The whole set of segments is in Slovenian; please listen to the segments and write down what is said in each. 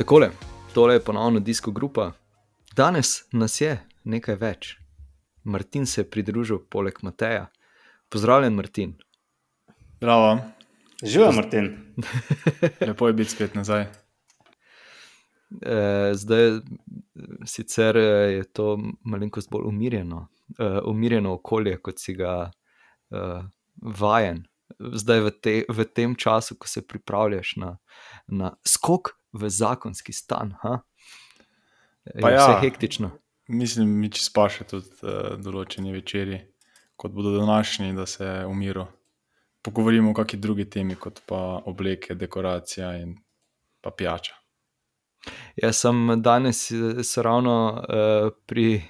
Takole, tole je ponovno disko grupa. Danes nas je nekaj več. Martin se je pridružil poleg Mateja. Pozdravljen, Martin. Zdravo, Živijo, Martin. lepo je biti spet nazaj. E, zdaj, sicer eh, je to malenkost bolj umirjeno, e, umirjeno okolje, kot si ga e, vajen. Zdaj, v, te, v tem času, ko se pripravljaš na, na skok v zakonski stan. Ha? Je Pa vse ja. hektično. Mislim, mi če spaše tudi uh, določeni večeri, kot bodo današnji, da se v miru pogovorimo o kakšni drugi temi, kot pa obleke, dekoracija in pa pijača. Jaz sem danes eh, ravno uh, pri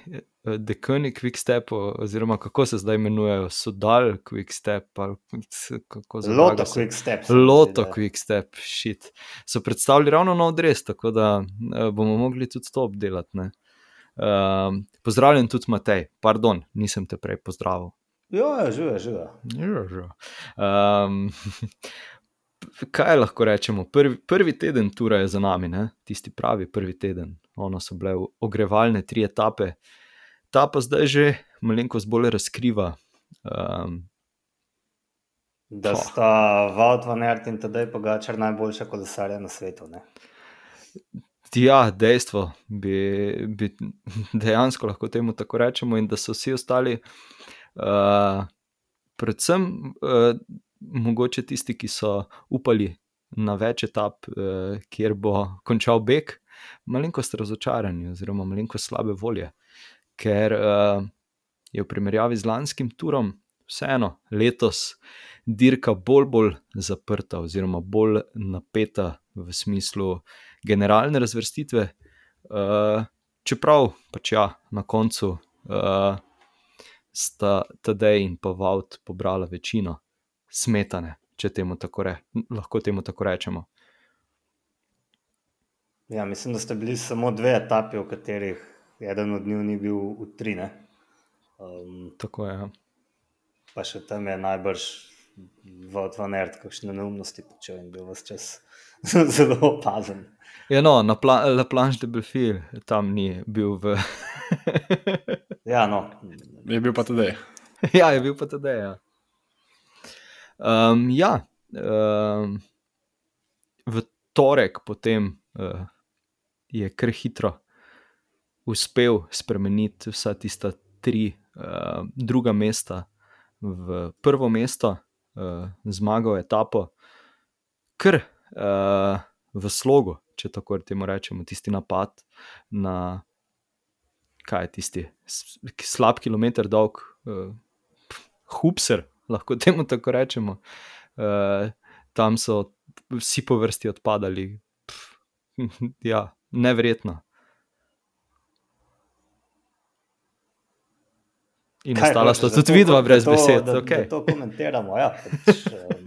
Dekani Quickstepu, oziroma kako se zdaj imenujejo, Sodal Quickstep ali kako se Loto Quick Steps. se mi zdi, Loto. Quickstep, shit. So predstavili ravno nov dres, tako da uh, bomo mogli tudi to obdelati. ne. Um, pozdravljen tudi Matej, pardon, nisem te prej pozdravil. Jo, ja, živijo, živijo. Ja, že. Um, kaj lahko rečemo? Prvi, prvi teden tura je za nami, ne? tisti pravi prvi teden. Ono so bile ogrevalne tri etape, ta pa zdaj že malenkost bolj razkriva. Um, Da Pah. sta Vaut van Ert in tedaj Pogačar najboljša kolesarja na svetu. Ne? ja, dejstvo bi, bi dejansko lahko temu tako rečemo, in da so vsi ostali, uh, predvsem uh, mogoče tisti, ki so upali na več etap, uh, kjer bo končal beg, malenkost razočarani, oziroma malenkost slabe volje, ker uh, je v primerjavi z lanskim turom vseeno letos dirka bolj, bolj zaprta, oziroma bolj napeta v smislu generalne razvrstitve. Uh, čeprav pač ja, na koncu uh, sta Tadej in pa Vaut pobrala večino smetane, če temu tako, re, lahko temu tako rečemo. Ja, mislim, da ste bili samo dve etapi, v katerih eden od njih ni bil v tri. ne. Um, Tako je. ja. pa še tam je najbrž Vaut van Ert, kakšne neumnosti počel in bil vse čas zelo opazen. Ja, no, na pla La Planche de Belfil tam ni bil v. Ja, no, Je bil pa tudi. ja, je bil pa tudi. Ja, um, ja um, v torek potem uh, je kar hitro uspel spremeniti vsa tista tri uh, druga mesta v prvo mesto, uh, zmagal etapo, kar uh, v slogu, če tako temu rečemo, tisti napad na kaj je tisti slab kilometr dolg, uh, hupser, lahko temu tako rečemo. Uh, tam so vsi po vrsti odpadali. Pff, ja, neverjetno. In Kaj ostala sta tudi vidva brez to- besed. Da, Okay. da to komentiramo. Ja, pač, um,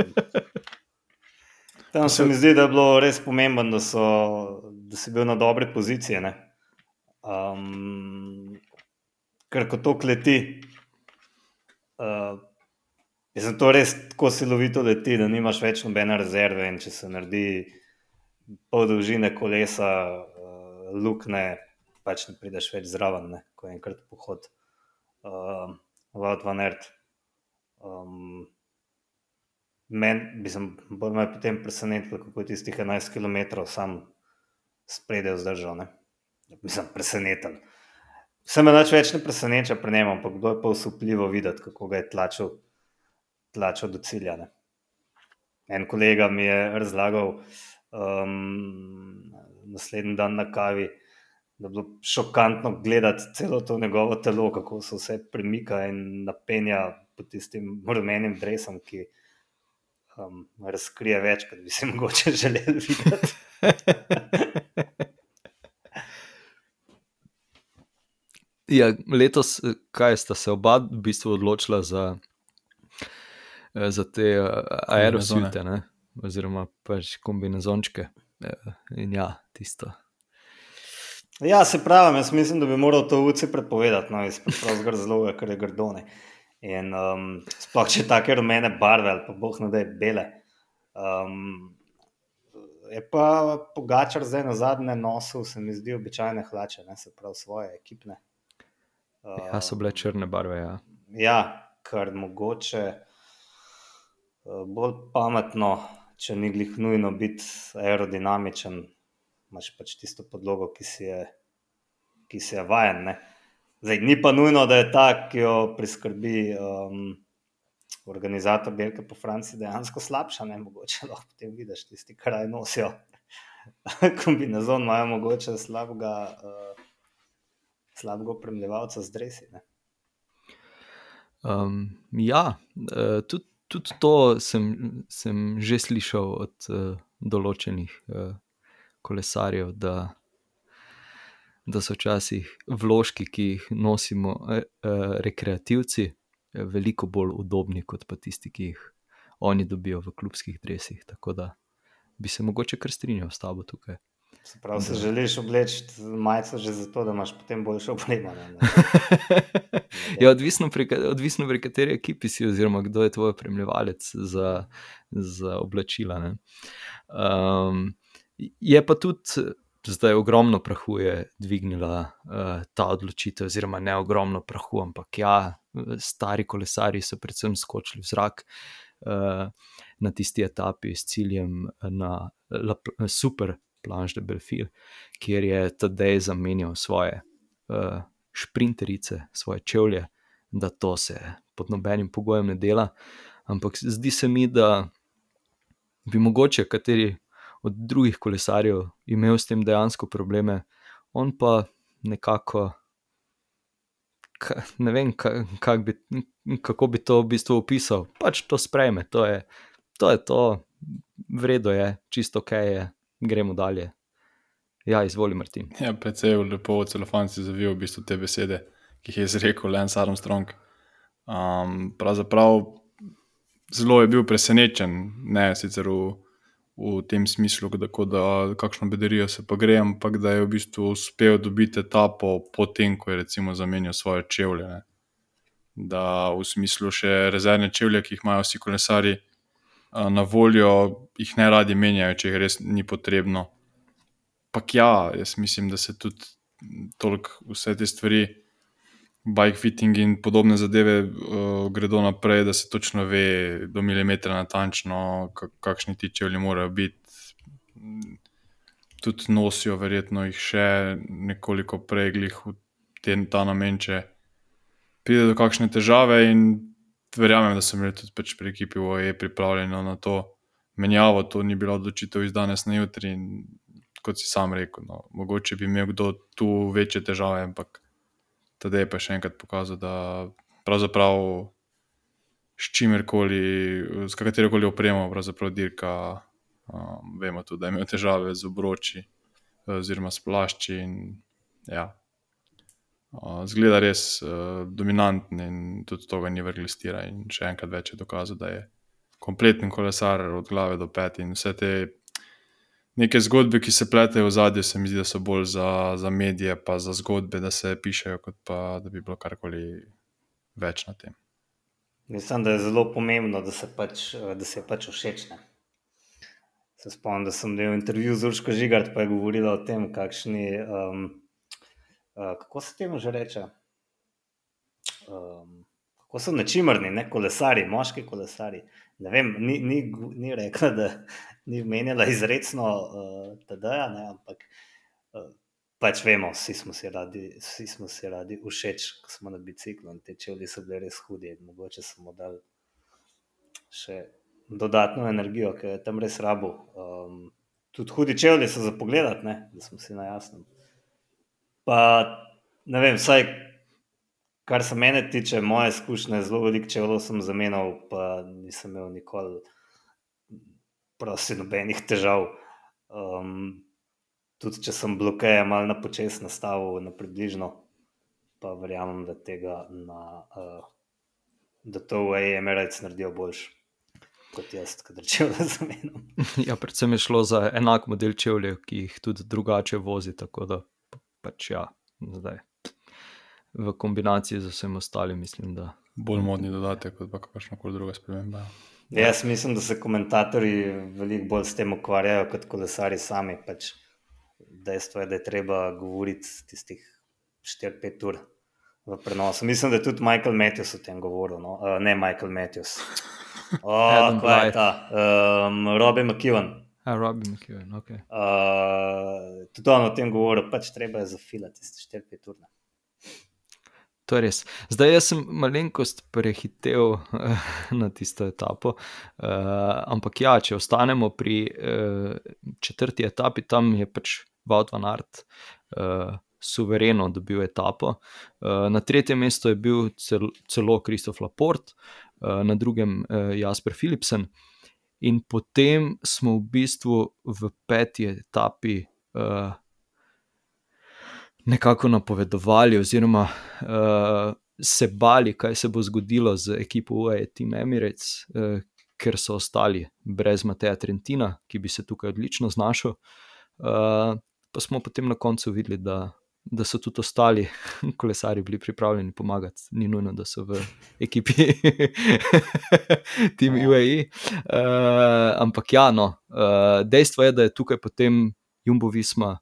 tam se mi zdi, da je bilo res pomembno, da, so, da si bil na dobri poziciji. ne. Um, ker ko to leti, uh, je to res tako silovito leti, da nimaš več nobene rezerve. In če se naredi pol dolžine kolesa, uh, lukne, pač ne prideš več zraven, ne, ko je enkrat pohod um, Vaut van Ert. Um, Men bi sem bolj me potem presenetil, kako je tistih 11 km sam spredaj vzdržal. Ne? Mislim, preseneten. Vse me nič več ne preseneča pri njem, ampak bilo je pa usupljivo videti, kako ga je tlačil, tlačil do cilja. Ne? En kolega mi je razlagal um, naslednji dan na kavi, da je bilo šokantno gledati celo to njegovo telo, kako se vse premika in napenja pod tistim rumenim dresom, ki um, razkrije več, kot bi si mogoče želeli videti. Ja, letos, kaj sta se oba v bistvu odločila za, za te eh, aerosvite, ne? oziroma pač kombinezončke. Eh, In ja, tisto. Ja, se pravi, jaz mislim, da bi moral to UC prepovedati, no, iz preprostega razloga, ker je grdone. In um, sploh če take rumene barve ali pa boh ne da je bele. Um, Je pa Pogačar zdaj na zadnje nosil, se mi zdi, običajne hlače, ne se pravi svoje ekipne. Ja, so bile črne barve. Ja, Ja, kar mogoče eh, bolj pametno, če ni glih nujno biti aerodinamičen, imaš pač tisto podlogo, ki si je, ki si je vajen. Ne? Zdaj, ni pa nujno, da je ta, ki jo priskrbi um, organizator Belke po Franciji, dejansko slabša. Ne? Mogoče lahko potem vidiš tisti, ki raj nosijo. Kombinezon imajo mogoče slabega, uh, slabega opremljevalca z dresi. Ne? um, ja uh, tudi, tudi to sem, sem že slišal od uh, določenih uh, kolesarjev, da, da so včasih vložki, ki jih nosimo uh, uh, rekreativci, eh, veliko bolj udobni kot pa tisti, ki jih oni dobijo v klubskih dresih. Tako da bi se mogoče kar strinjal s tabo tukaj. Se pravi, se želiš obleči majico že zato, da imaš potem boljše opremljanje. ne? ja, odvisno, pri, odvisno pri kateri ekipi si, oziroma kdo je tvoj opremljevalec za, za oblačila. ne. Um, je pa tudi zdaj ogromno prahu je dvignila uh, ta odločitev, oziroma ne ogromno prahu, ampak ja, stari kolesari so predvsem skočili v zrak. Uh, na tisti etapi s ciljem na La, super Planche de Belfil, kjer je Tadej zamenjal svoje uh, šprinterice, svoje čevlje, da to se pod nobenim pogojem ne dela. Ampak zdi se mi, da bi mogoče kateri od drugih kolesarjev imel s tem dejansko probleme, on pa nekako. ka- Ne vem, ka- kak bi, kako bi to v bistvu opisal. Pač to sprejme, to je to, je to v redu je, čisto ok je, gremo dalje. Ja, izvoli, Martin. Ja, precej lepo v celofanci zavil v bistvu te besede, ki jih je izrekel Lance Armstrong. Um, pravzaprav zelo je bil presenečen, ne sicer v, v tem smislu, da, da kakšno bedarijo se pa gre, ampak da je v bistvu uspel dobiti etapo potem, ko je recimo zamenjal svoje čevlje. Ne. Da v smislu še rezervne čevlje, ki jih imajo vsi kolesari na voljo, jih ne radi menjajo, če jih res ni potrebno. Pak ja, jaz mislim, da se tudi toliko vse te stvari, bike fitting in podobne zadeve uh, gredo naprej, da se točno ve do milimetra natančno, ka- kakšni ti čevlji morajo biti. Tudi nosijo, verjetno jih še nekoliko prej, glih v ten, ta namen, če pride do kakšne težave. In verjamem, da so imeli tudi pač pri ekipi OE pripravljeno na to menjavo. To ni bila odločitev iz danes na jutri. In kot si sam rekel, no, mogoče bi imel kdo tu večje težave, ampak tedaj je pa še enkrat pokazal, da pravzaprav s čimerkoli, s katerokoli opremo, pravzaprav dirka. Um, vemo tudi, da imel težave z obroči, oziroma s plašči. Ja. uh, zgleda res uh, dominanten in tudi to ga ni vrgli stira. In še enkrat več je dokazal, da je kompleten kolesar od glave do pet in vse te neke zgodbe, ki se pletejo v zadju, se mi zdi, da so bolj za, za medije, pa za zgodbe, da se pišejo, kot pa da bi bilo karkoli več na tem. Mislim, da je zelo pomembno, da se, pač, da se pač všeč. ne. Se spomnim, da sem imel intervju z Urško Žigart, pa je govorila o tem, kakšni, um, uh, kako se temu že reče. Um, kako so nečimrni, ne kolesari, moški kolesari. Ne vem, ni, ni, ni rekla, da ni menila izrecno uh, TD-ja, ne, ampak uh, pač vemo, vsi smo si radi, vsi smo si radi všeč, ko smo na biciklu in te čevlji so bili res hudi. Mogoče smo dali še dodatno energijo, ki je tam res rabo. Um, tudi hudi čevlji so za pogled, da smo si na jasnem. Pa ne vem, vsaj kar se mene tiče, moje izkušnje, zelo veliko čevljev sem zamenjal, pa nisem imel nikoli prosti nobenih težav. Um, tudi če sem blokeje malo na počes nastavil, na približno, pa verjamem, da tega na, uh, da to v Emirates naredijo boljš. Kot jaz, ki rečem, da zamenjam. Ja, predvsem je šlo za enak model čevljev, ki jih tudi drugače vozi. Tako da pač ja, zdaj. V kombinaciji z vsem ostalim, mislim, da Bolj modni dodatek, kot pa kakšna koli druga sprememba. Jaz mislim, da se komentatorji veliko bolj s tem ukvarjajo kot kolesari sami. Pač dejstvo je, da je treba govoriti tistih 4-5 ur v prenosu. Mislim, da je tudi Michael Matthews o tem govoril. No? Uh, ne Michael Matthews. Oh, kaj je ta? Um, Robbie McKeown. A, Robbie McEwen, ok. Uh, tudi on o tem govoril, pač treba je zafilati tiste 4-5 ur. To je res. Zdaj jaz sem malenkost prehitel eh, na tisto etapo, uh, ampak ja, če ostanemo pri uh, četrti etapi, tam je pač Wout van Aert uh, suvereno dobil etapo. Uh, na tretjem mestu je bil cel, celo Kristof Laport, uh, na drugem uh, Jasper Philipsen. In potem smo v bistvu v peti etapi uh, nekako napovedovali, oziroma uh, se bali, kaj se bo zgodilo z ekipo UAE Team Emirates, uh, ker so ostali brez Mateja Trentina, ki bi se tukaj odlično znašel. Uh, pa smo potem na koncu videli, da, da so tudi ostali kolesari bili pripravljeni pomagati, ni nujno, da so v ekipi Team UAE. Uh, ampak ja, no, uh, dejstvo je, da je tukaj potem Jumbo Visma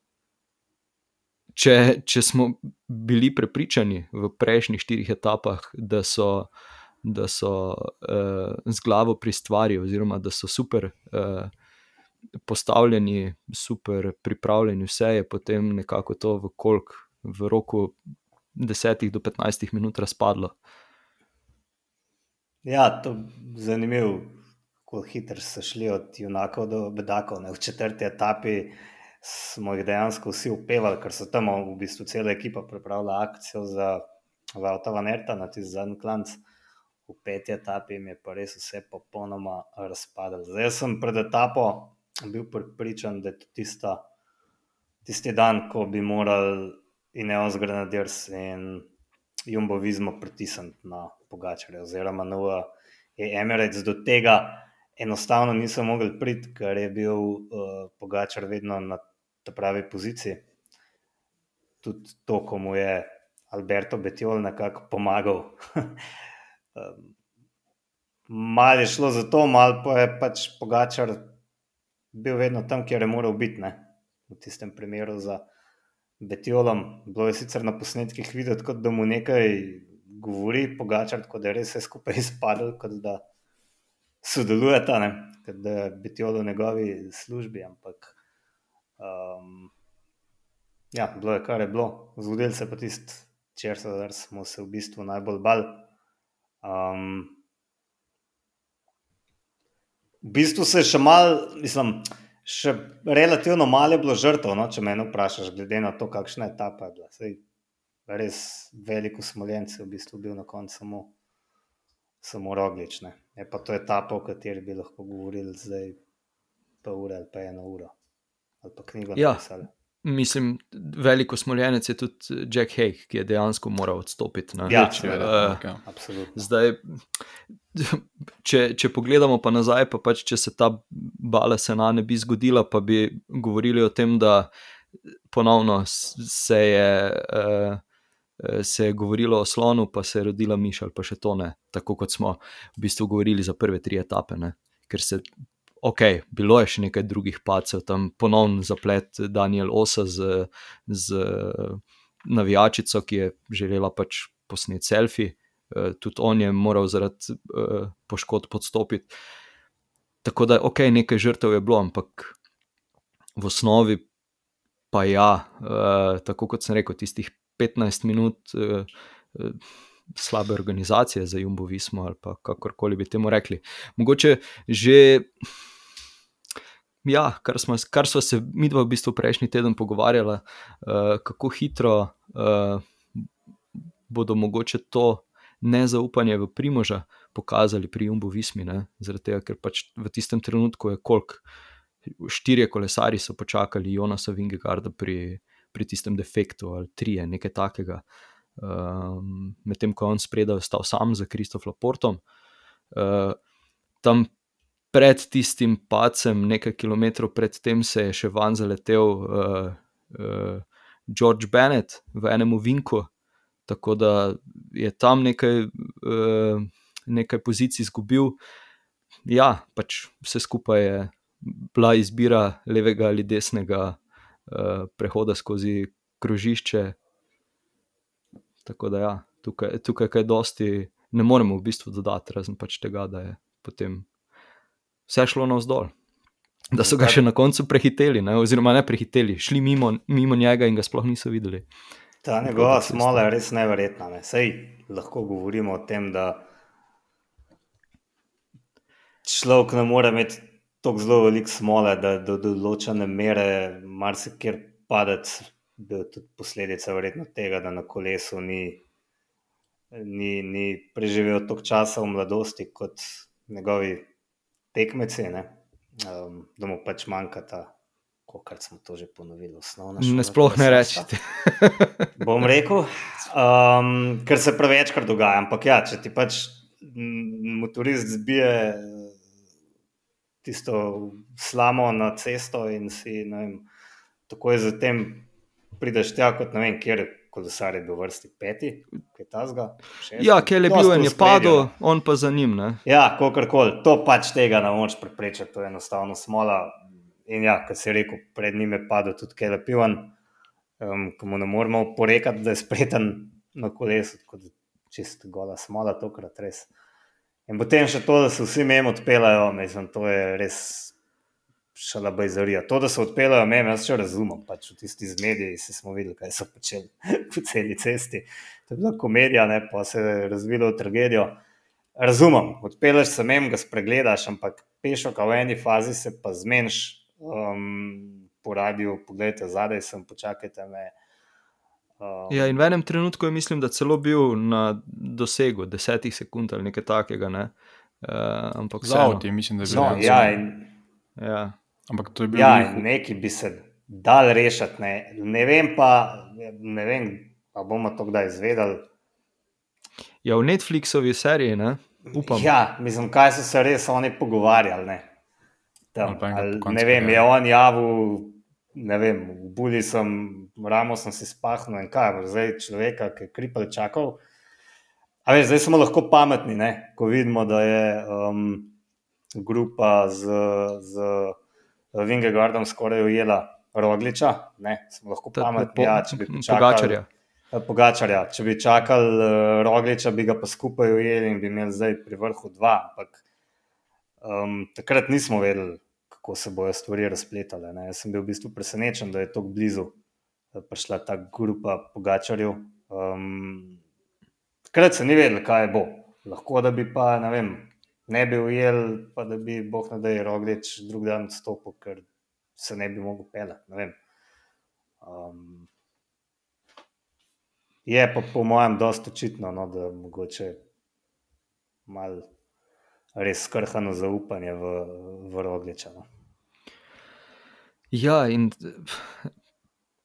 če, če smo bili prepričani v prejšnjih štirih etapah, da so, da so uh, z glavo pri stvari, oziroma da so super uh, postavljeni, super pripravljeni, vse je potem nekako to v kolk, v roku 10 do 15 minut razpadlo. Ja, to je zanimivo, kako hitro so šli od junakov do bedakov. Ne? V četrti etapi smo jih dejansko vsi upevali, ker so tam v bistvu cela ekipa pripravila akcijo za Vauta Vanerta na tisti zadnji klanc. V peti etapi je pa res vse popolnoma razpadlo. Zdaj sem pred etapo bil pripričan, da je to tista, tisti dan, ko bi morali Ineos Grenadiers in Jumbo Vismo pritisniti na Pogačarja oziroma na UAE Emirates do tega, enostavno niso mogli priti, ker je bil uh, Pogačar vedno na ta pravi poziciji. Tudi to, ko mu je Alberto Betiol nekako pomagal. mal je šlo za to, mal pa je pač Pogačar bil vedno tam, kjer je moral biti. Ne? V tistem primeru za Betiolom. Bilo je sicer na posnetkih videti, kot da mu nekaj govori, Pogačar, tako da je res vse skupaj izpadlo, kot da sodelujeta, ne? kot da je Betiol v njegovi službi. Ampak um, ja, bilo je, kar je bilo. Zgodil se je pa tisti, čer smo se v bistvu najbolj bali. Um, v bistvu se je še malo, mislim, še relativno malo je bilo žrtev, no, če me vprašaš, glede na to, kakšna je bila. Sej, res veliko smoljencev je v bistvu bil na koncu samo, samo roglič. Ne. Je pa to etapa, o kateri bi lahko govorili zdaj pol ure ali pa eno uro. Ali pa knjigo Ja. napisali. Mislim, veliko smoljenec je tudi Jack Hay, ki je dejansko moral odstopiti. ne. Ja, Če seveda. je, Eh, okay. Absolutno. Zdaj, če, če pogledamo pa nazaj, pa pač, če se ta bala sena ne bi zgodila, pa bi govorili o tem, da ponovno se je, uh, se je govorilo o slonu, pa se je rodila miš ali pa še to ne. Tako kot smo v bistvu govorili za prve tri etape. Ne? Ker se, ok, bilo je še nekaj drugih pacev, tam ponovno zaplet Daniel Osa z, z navijačico, ki je želela pač posneti selfie. Uh, tudi on je moral zaradi uh, poškodb odstopiti. Tako da, ok, nekaj žrtev je bilo, ampak v osnovi pa ja, uh, tako kot sem rekel, tistih 15 minut slabe organizacije za Jumbo Vismo ali kakorkoli bi temu rekli. Mogoče že. Ja, kar smo, kar smo se mi dva v bistvu prejšnji teden pogovarjali, uh, kako hitro uh, bodo mogoče to nezaupanje v Primoža pokazali pri Jumbo Vismi. Ne? Zaradi tega, ker pač v tistem trenutku je koliko, štirje kolesari so počakali Jonasa Vingegarda pri, pri tistem defektu ali trije, nekaj takega. Um, Medtem ko je on spredaj ostal sam za Kristof Laportom. Uh, tam pred tistim pacem, nekaj kilometrov pred tem, se je še van zaletel uh, uh, George Bennett v enem vinku, tako da je tam nekaj, uh, nekaj pozicij izgubil. ja, pač vse skupaj je bila izbira levega ali desnega uh, prehoda skozi krožišče. Tako da, ja, tukaj, tukaj kaj dosti ne moremo v bistvu dodati, razen pač tega, da je potem vse šlo navzdol. Da so ga še na koncu prehiteli, ne? oziroma ne prehiteli, šli mimo, mimo njega in ga sploh niso videli. Ta njegova smola je res neverjetna. Ne? Sej lahko govorimo o tem, da človek ne more imeti tako zelo veliko smole, da do določene mere marsikjer padec, da je tudi posledica verjetno tega, da na kolesu ni, ni, ni preživel toliko časa v mladosti kot njegovi tekmeci, ne? um, da mu pač manjka ta. Kar smo to že ponovili, osnovna šola. Ne, sploh ne rečete. Bom rekel, um, ker se prevečkrat dogaja. Ampak ja, če ti pač motorist zbije tisto slamo na cesto in si vem, takoj zatem prideš tja, kot ne vem, kjer kolesar je bil vrsti peti, kaj ta zga. Ja, ker je bil en je padel, on pa za njim. Ne? Ja, kakorkoli, to pač tega ne moreš preprečiti, to je enostavno smola. In ja, kot si rekel, pred njim je padel tudi Kele Pivan, um, ki mu ne moremo porekati, da je spreten na kolesu, kot čist gola smola, tokrat res. In potem še to, da se vsi mem odpeljajo, mislim, to je res šalabajzarija. To, da se odpeljajo mem, jaz še razumem, pač v tisti z mediji smo videli, kaj so počeli po celi cesti. To je bila komedija, ne, pa se je razvilo v tragedijo. Razumem, odpeljaš se mem, ga spregledaš, ampak pešo, ka v eni fazi se pa zmeniš um, po radiju, pogledajte zadaj, sem počakajte me. Um, ja, in v enem trenutku je, mislim, da celo bil na dosegu desetih sekund ali nekaj takega. Ne? Uh, ampak za avto, mislim, da je bilo no, ja, in, ja. Ampak to je bilo. Ja, nekaj bi se dal rešiti. Ne, ne vem pa, ne vem, pa bomo to kdaj izvedeli. Ja, v Netflixovi seriji, ne? upam. Ja, mislim, kaj so se res oni pogovarjali. Ne, Tam, ali, ne vem, je on javil ne vem, v Budi sem, ramo sem si spahnil in kaj, zdaj človeka, ki je kripal čakal. A veš, zdaj smo lahko pametni, ne? ko vidimo, da je um, grupa z, z Vingegardom skoraj ujela Rogliča. Ne? Smo lahko pametni, ja, če bi čakali. Pogačarja. Če bi čakali uh, Rogliča, bi ga pa skupaj ujeli in bi imeli zdaj pri vrhu dva. Ampak um, takrat nismo vedeli, kako se bodo stvari razpletale. Ne. Jaz sem bil v bistvu presenečen, da je tako blizu prišla ta grupa pogačarjev. Um, takrat se ni vedel, kaj bo. Lahko da bi pa ne, vem, ne bi ujel, pa da bi boh ne da je roglič drug dan stopil, ker se ne bi mogel pelati. Um, je pa po mojem dosta očitno, no, da mogoče malo res skrhano zaupanje v, v Rogliča. No. Ja, in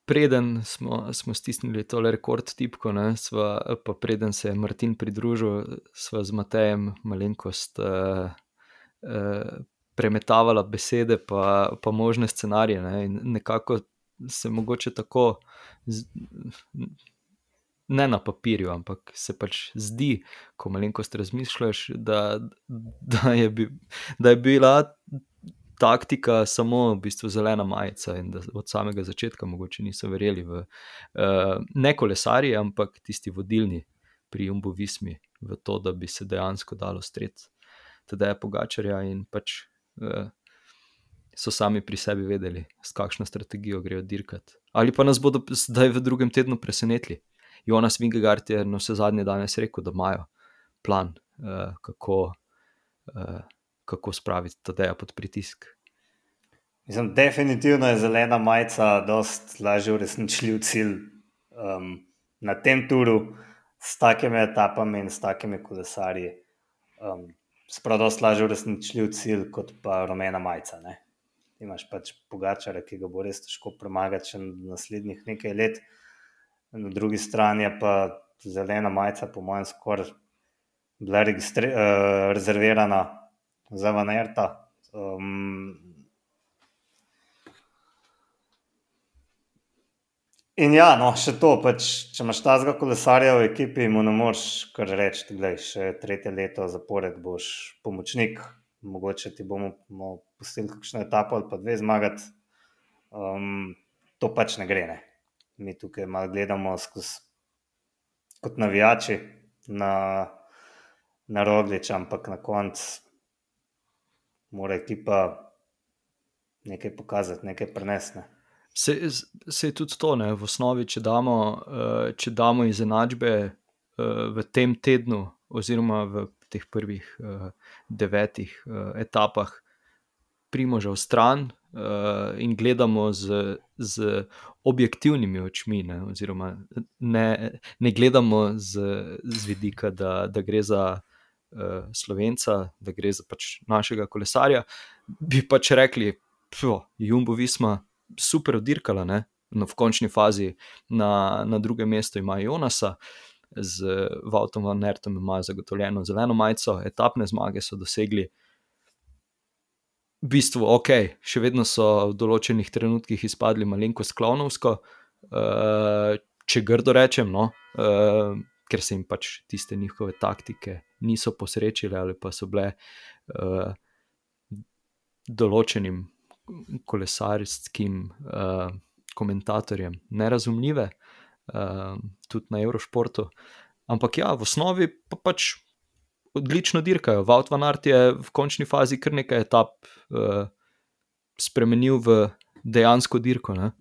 preden smo, smo stisnili tole rekord tipko, ne, sva, pa preden se je Martin pridružil, sva z Matejem malenkost uh, uh, premetavala besede, pa, pa možne scenarije. Ne, in nekako se mogoče tako. Z, ne na papirju, ampak se pač zdi, ko malenkost razmišljaš, da, da, je, bi, da je bila taktika samo v bistvu zelena majica in da od samega začetka mogoče niso verjeli v uh, ne kolesarje, ampak tisti vodilni pri Jumbo Vismi v to, da bi se dejansko dalo streti. Teda je pogačarja in pač. Uh, So sami pri sebi vedeli, s kakšno strategijo grejo dirkati. Ali pa nas bodo zdaj v drugem tednu presenetili. Jonas Vingegard je na vse zadnje danes rekel, da imajo plan, uh, kako, uh, kako spraviti ta deja pod pritisk. Mislim, definitivno je zelena majica precej lažje uresničljiv cilj um, na tem turu s takimi etapami in s takimi kolesarji. Um, Sprav precej lažje uresničljiv cilj kot pa rumena majica. Ne? Imaš pač pogačare, ki ga bo res težko premagati še naslednjih nekaj let. Na drugi strani je pa zelena majica, po mojem, skoraj bila uh, rezervirana za Vanerta. Um, in ja, no, še to, pač, če imaš ta zgo kolesarja v ekipi, mu ne moreš kar reči, da je še tretje leto zapored, boš pomočnik mogoče ti bomo, bomo pustili kakšno etapo ali pa dve zmagati. Um, to pač ne gre. Ne. Mi tukaj malo gledamo skozi kot navijači na, na roglič, ampak na koncu mora ekipa nekaj pokazati, nekaj prenesne. Se, se je tudi to, ne? v osnovi, če damo, uh, če damo izenačbe uh, v tem tednu, oziroma v teh prvih uh, devetih etapah, primožal stran uh, in gledamo z, z objektivnimi očmi, ne? oziroma ne, ne gledamo z, z vidika, da, da gre za uh, slovenca, da gre za pač našega kolesarja, bi pač rekli, je Jumbo Visma super oddirkala. Ne? No, v končni fazi na, na drugem mestu ima Jonasa, z Vautom van Nertom imajo zagotovljeno zeleno majico, etapne zmage so dosegli. V bistvu, ok, še vedno so v določenih trenutkih izpadli malenkost klovnovsko, uh, če grdo rečem, no, uh, ker se jim pač tiste njihove taktike niso posrečile ali pa so bile uh, določenim kolesarskim uh, komentatorjem nerazumljive, uh, tudi na Eurošportu. Ampak ja, v osnovi pa pač odlično dirkajo. Vaut van Art je v končni fazi kar nekaj etap uh, spremenil v dejansko dirko. Ne?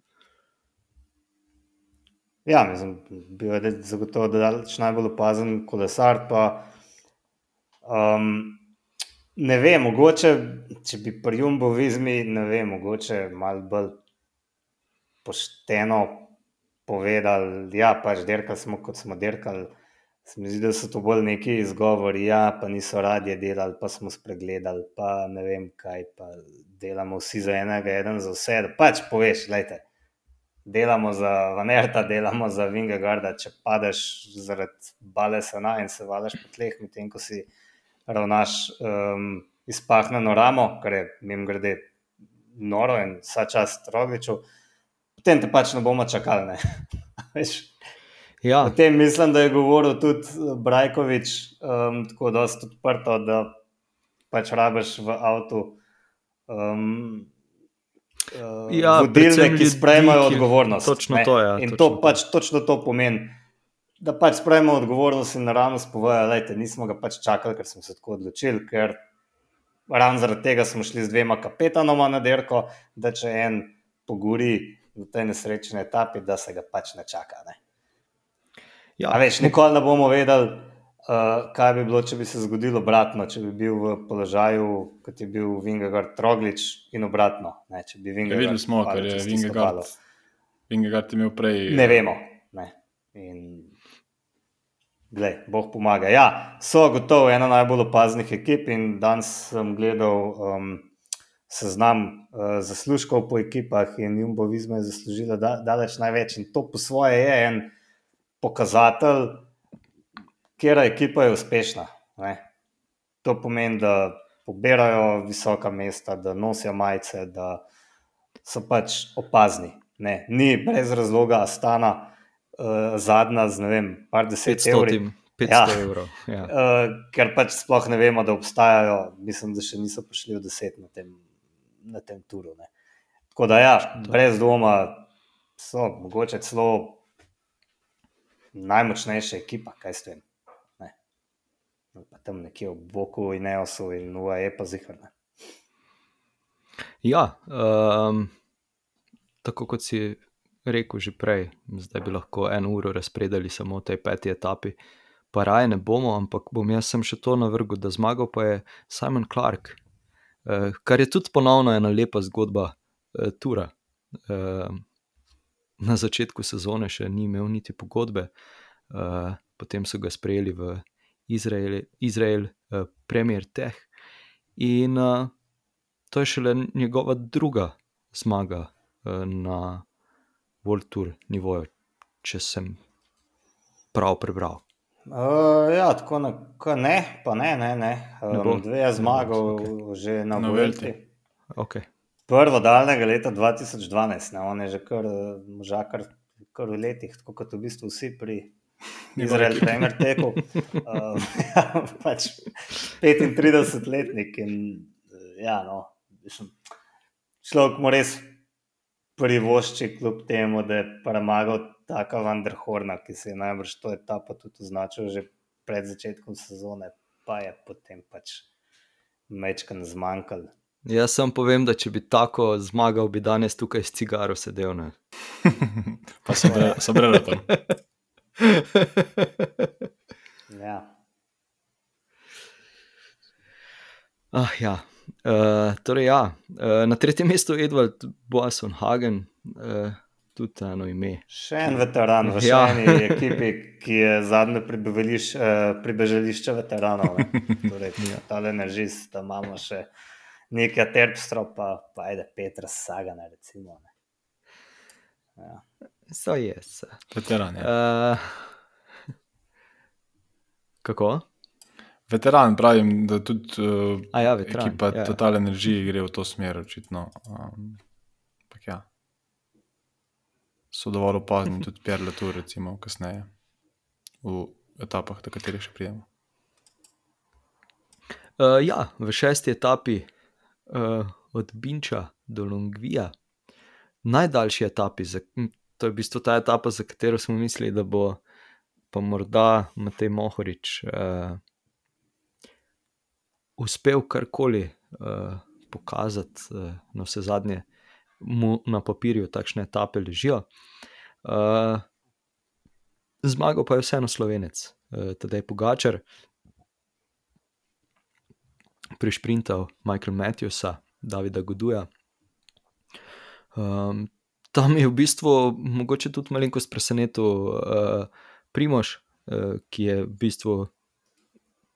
Ja, mislim, bil je zagotovo najbolj opazen kolesar. Pa, um, ne vem, mogoče, če bi pri Jumbo vizmi, ne vem, mogoče malo bolj pošteno povedali, da ja, pač derkali smo, kot smo derkali. Se mi zdi, da so to bolj neki izgovori, ja, pa niso radije delali, pa smo spregledali, pa ne vem kaj, pa delamo vsi za enega, eden za vse. Pač poveš, gledajte, delamo za Vanerta, delamo za Vingegarda, če padeš zaradi balesana in se valaš po tleh, medtem ko si ravnaš um, izpahnjeno ramo, kar je jim grede noro in vsa čas rogliču, potem te pač ne bomo čakali. ja. Potem mislim, da je govoril tudi Brajkovič um, tako dosta odprto, da pač rabiš v avtu. Um, Uh, ja, vodilne, ki sprejmejo odgovornost. Točno to, ja, in to pač točno to pomeni da pač sprejmemo odgovornost in naravno spovejo, da nismo ga pač čakali, ker smo se tako odločili, ker ravno zaradi tega smo šli z dvema kapetanoma na derko, da če en pogori v tej nesrečni etapi, da se ga pač ne čaka. Ne? Ja, veš, nikoli ne bomo vedeli, uh, kaj bi bilo, če bi se zgodilo obratno, če bi bil v položaju, kot je bil Vingegard Troglič in obratno. Ne, ja, videli smo, ker je Vingegard imel prej. Ne vemo. Ne. In Glej, Bog pomaga. Ja, so gotovo ena najbolj opaznih ekip in danes sem gledal um, seznam uh, zaslužkov po ekipah in Jumbo Vizma je zaslužila da, daleč največ in to po svoje je en pokazatelj, kera ekipa je uspešna. Ne? To pomeni, da pobirajo visoka mesta, da nosijo majice, da so pač opazni. Ne? Ni brez razloga Astana uh, zadnja z ne vem, par deset evrov. 500 ja. evrov. Ja. Uh, ker pač sploh ne vemo, da obstajajo, mislim, da še niso prišli v deset na tem, na tem turu. Ne. Tako da, ja, brez dvoma so mogoče celo najmočnejša ekipa, kaj s tem. Pa tam nekje v Boku in Neosu in UAE pa zihrne. Ja, um, tako kot si rekel že prej, zdaj bi lahko eno uro razpredali samo o tej peti etapi. Pa raje ne bomo, ampak bom jaz sem še to navrgel, da zmagal pa je Simon Clark, eh, kar je tudi ponovno ena lepa zgodba eh, Tura. Eh, na začetku sezone še ni imel niti pogodbe, eh, potem so ga sprejeli v Izrael, Izrael eh, Premier Tech in eh, to je šele njegova druga zmaga eh, na World Tour nivoju, če sem prav prebral. Uh, ja, tako na, ne, pa ne, ne, ne. Um, dve je zmagal okay. že na Vuelti. Okay. Prvo daljnega leta 2012, ne, on je že kar možakar, kar v letih, tako kot v bistvu vsi pri Izrael Femer tekel. Um, ja, pač 35-letnik in ja, no, mislim, človek mu res privošči, kljub temu, da je premagal taka Vanderhorna, ki se je najbrž to etapo tudi označil že pred začetkom sezone, pa je potem pač mečkan zmanjkal. Jaz sem povem, da če bi tako zmagal, bi danes tukaj s cigaro sedel. Ne? pa so brali tam. Ja. Ah, ja. Uh, torej, ja. uh, na tretjem mestu je Edward Boasson Hagen, uh, tudi eno ime. Še en veteran v Ja. eni ekipi, ki je zadnje pribežališ, uh, pribežališče veteranov. ne. Torej, Ja. Ta energist, da imamo še nekaj terpstrov, pa, pa ajde Petra Sagana. Recimo, ne. ja. So je. se. Veteran, ja. Uh, kako? Veteran, pravim, da tudi uh, A ja, veteran. ekipa ja. Total Energy gre v to smer, očitno. Um, ja. So dovolj opazni tudi Pierre Latour, recimo, kasneje v etapah, do katerih še pridemo. Uh, ja, v šesti etapi uh, od Binča do Longvija, najdaljši etapi, za, to je v bistvu ta etapa, za katero smo mislili, da bo pa morda Matej Mohorič uh, uspel karkoli uh, pokazati, uh, na vse zadnje mu na papirju takšne etape ležijo. Uh, zmagal pa je vseeno slovenec, uh, tedaj Pogačar prišprintal Michael Matthewsa, Davida Goduja. Um, tam je v bistvu mogoče tudi malenkost presenetil uh, Primož, uh, ki je v bistvu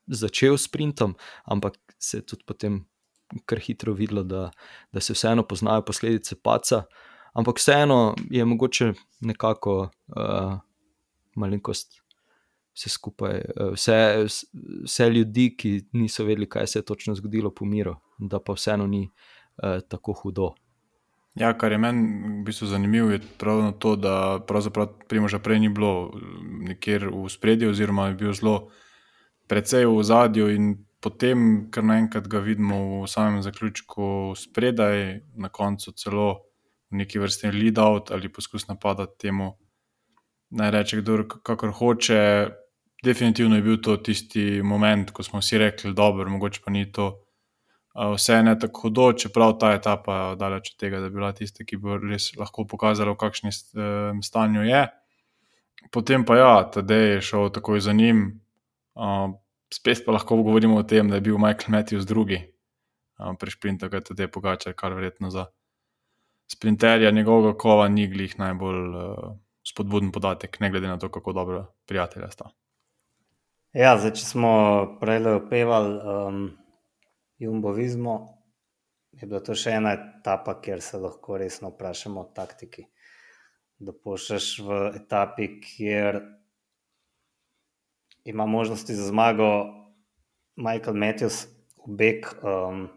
začel s sprintom, ampak se je tudi potem kar hitro videlo, da, da se vseeno poznajo posledice paca. Ampak vseeno je mogoče nekako uh, malenkost vse skupaj, eh, vse, vse ljudi, ki niso vedeli, kaj se je točno zgodilo, pomiril, da pa vseeno ni uh, tako hudo. Ja, kar je meni v bistvu zanimivo, je pravno to, da pravzaprav Primoža prej ni bilo nikjer v spredju, oziroma je bil zelo precej v zadju, in potem, kar naenkrat ga vidimo v samem zaključku spredaj, na koncu celo v neki vrsti lead-out ali poskus napada temu. Naj reče, kdo kakor hoče. Definitivno je bil to tisti moment, ko smo vsi rekli, da je mogoče pa ni to vse ne tako hudo, čeprav ta etapa je daleč od tega, da bi bila tista, ki bi res lahko pokazala, v kakšnem uh, stanju je. Potem pa ja, tedej je šel takoj za njim. Spet pa lahko govorimo o tem, da je bil Michael Matthews drugi pri sprintu, kaj tedej pogača, kar verjetno za sprinterja njegovega kova ni glih najbolj uh, spodbuden podatek, ne glede na to, kako dobro prijatelja sta. Ja, zdaj, če smo prej opevali um, Jumbovizmo, je bila to še ena etapa, kjer se lahko resno vprašamo o taktiki. Da pošlješ v etapi, kjer ima možnosti za zmago Michael Matthews, beg um,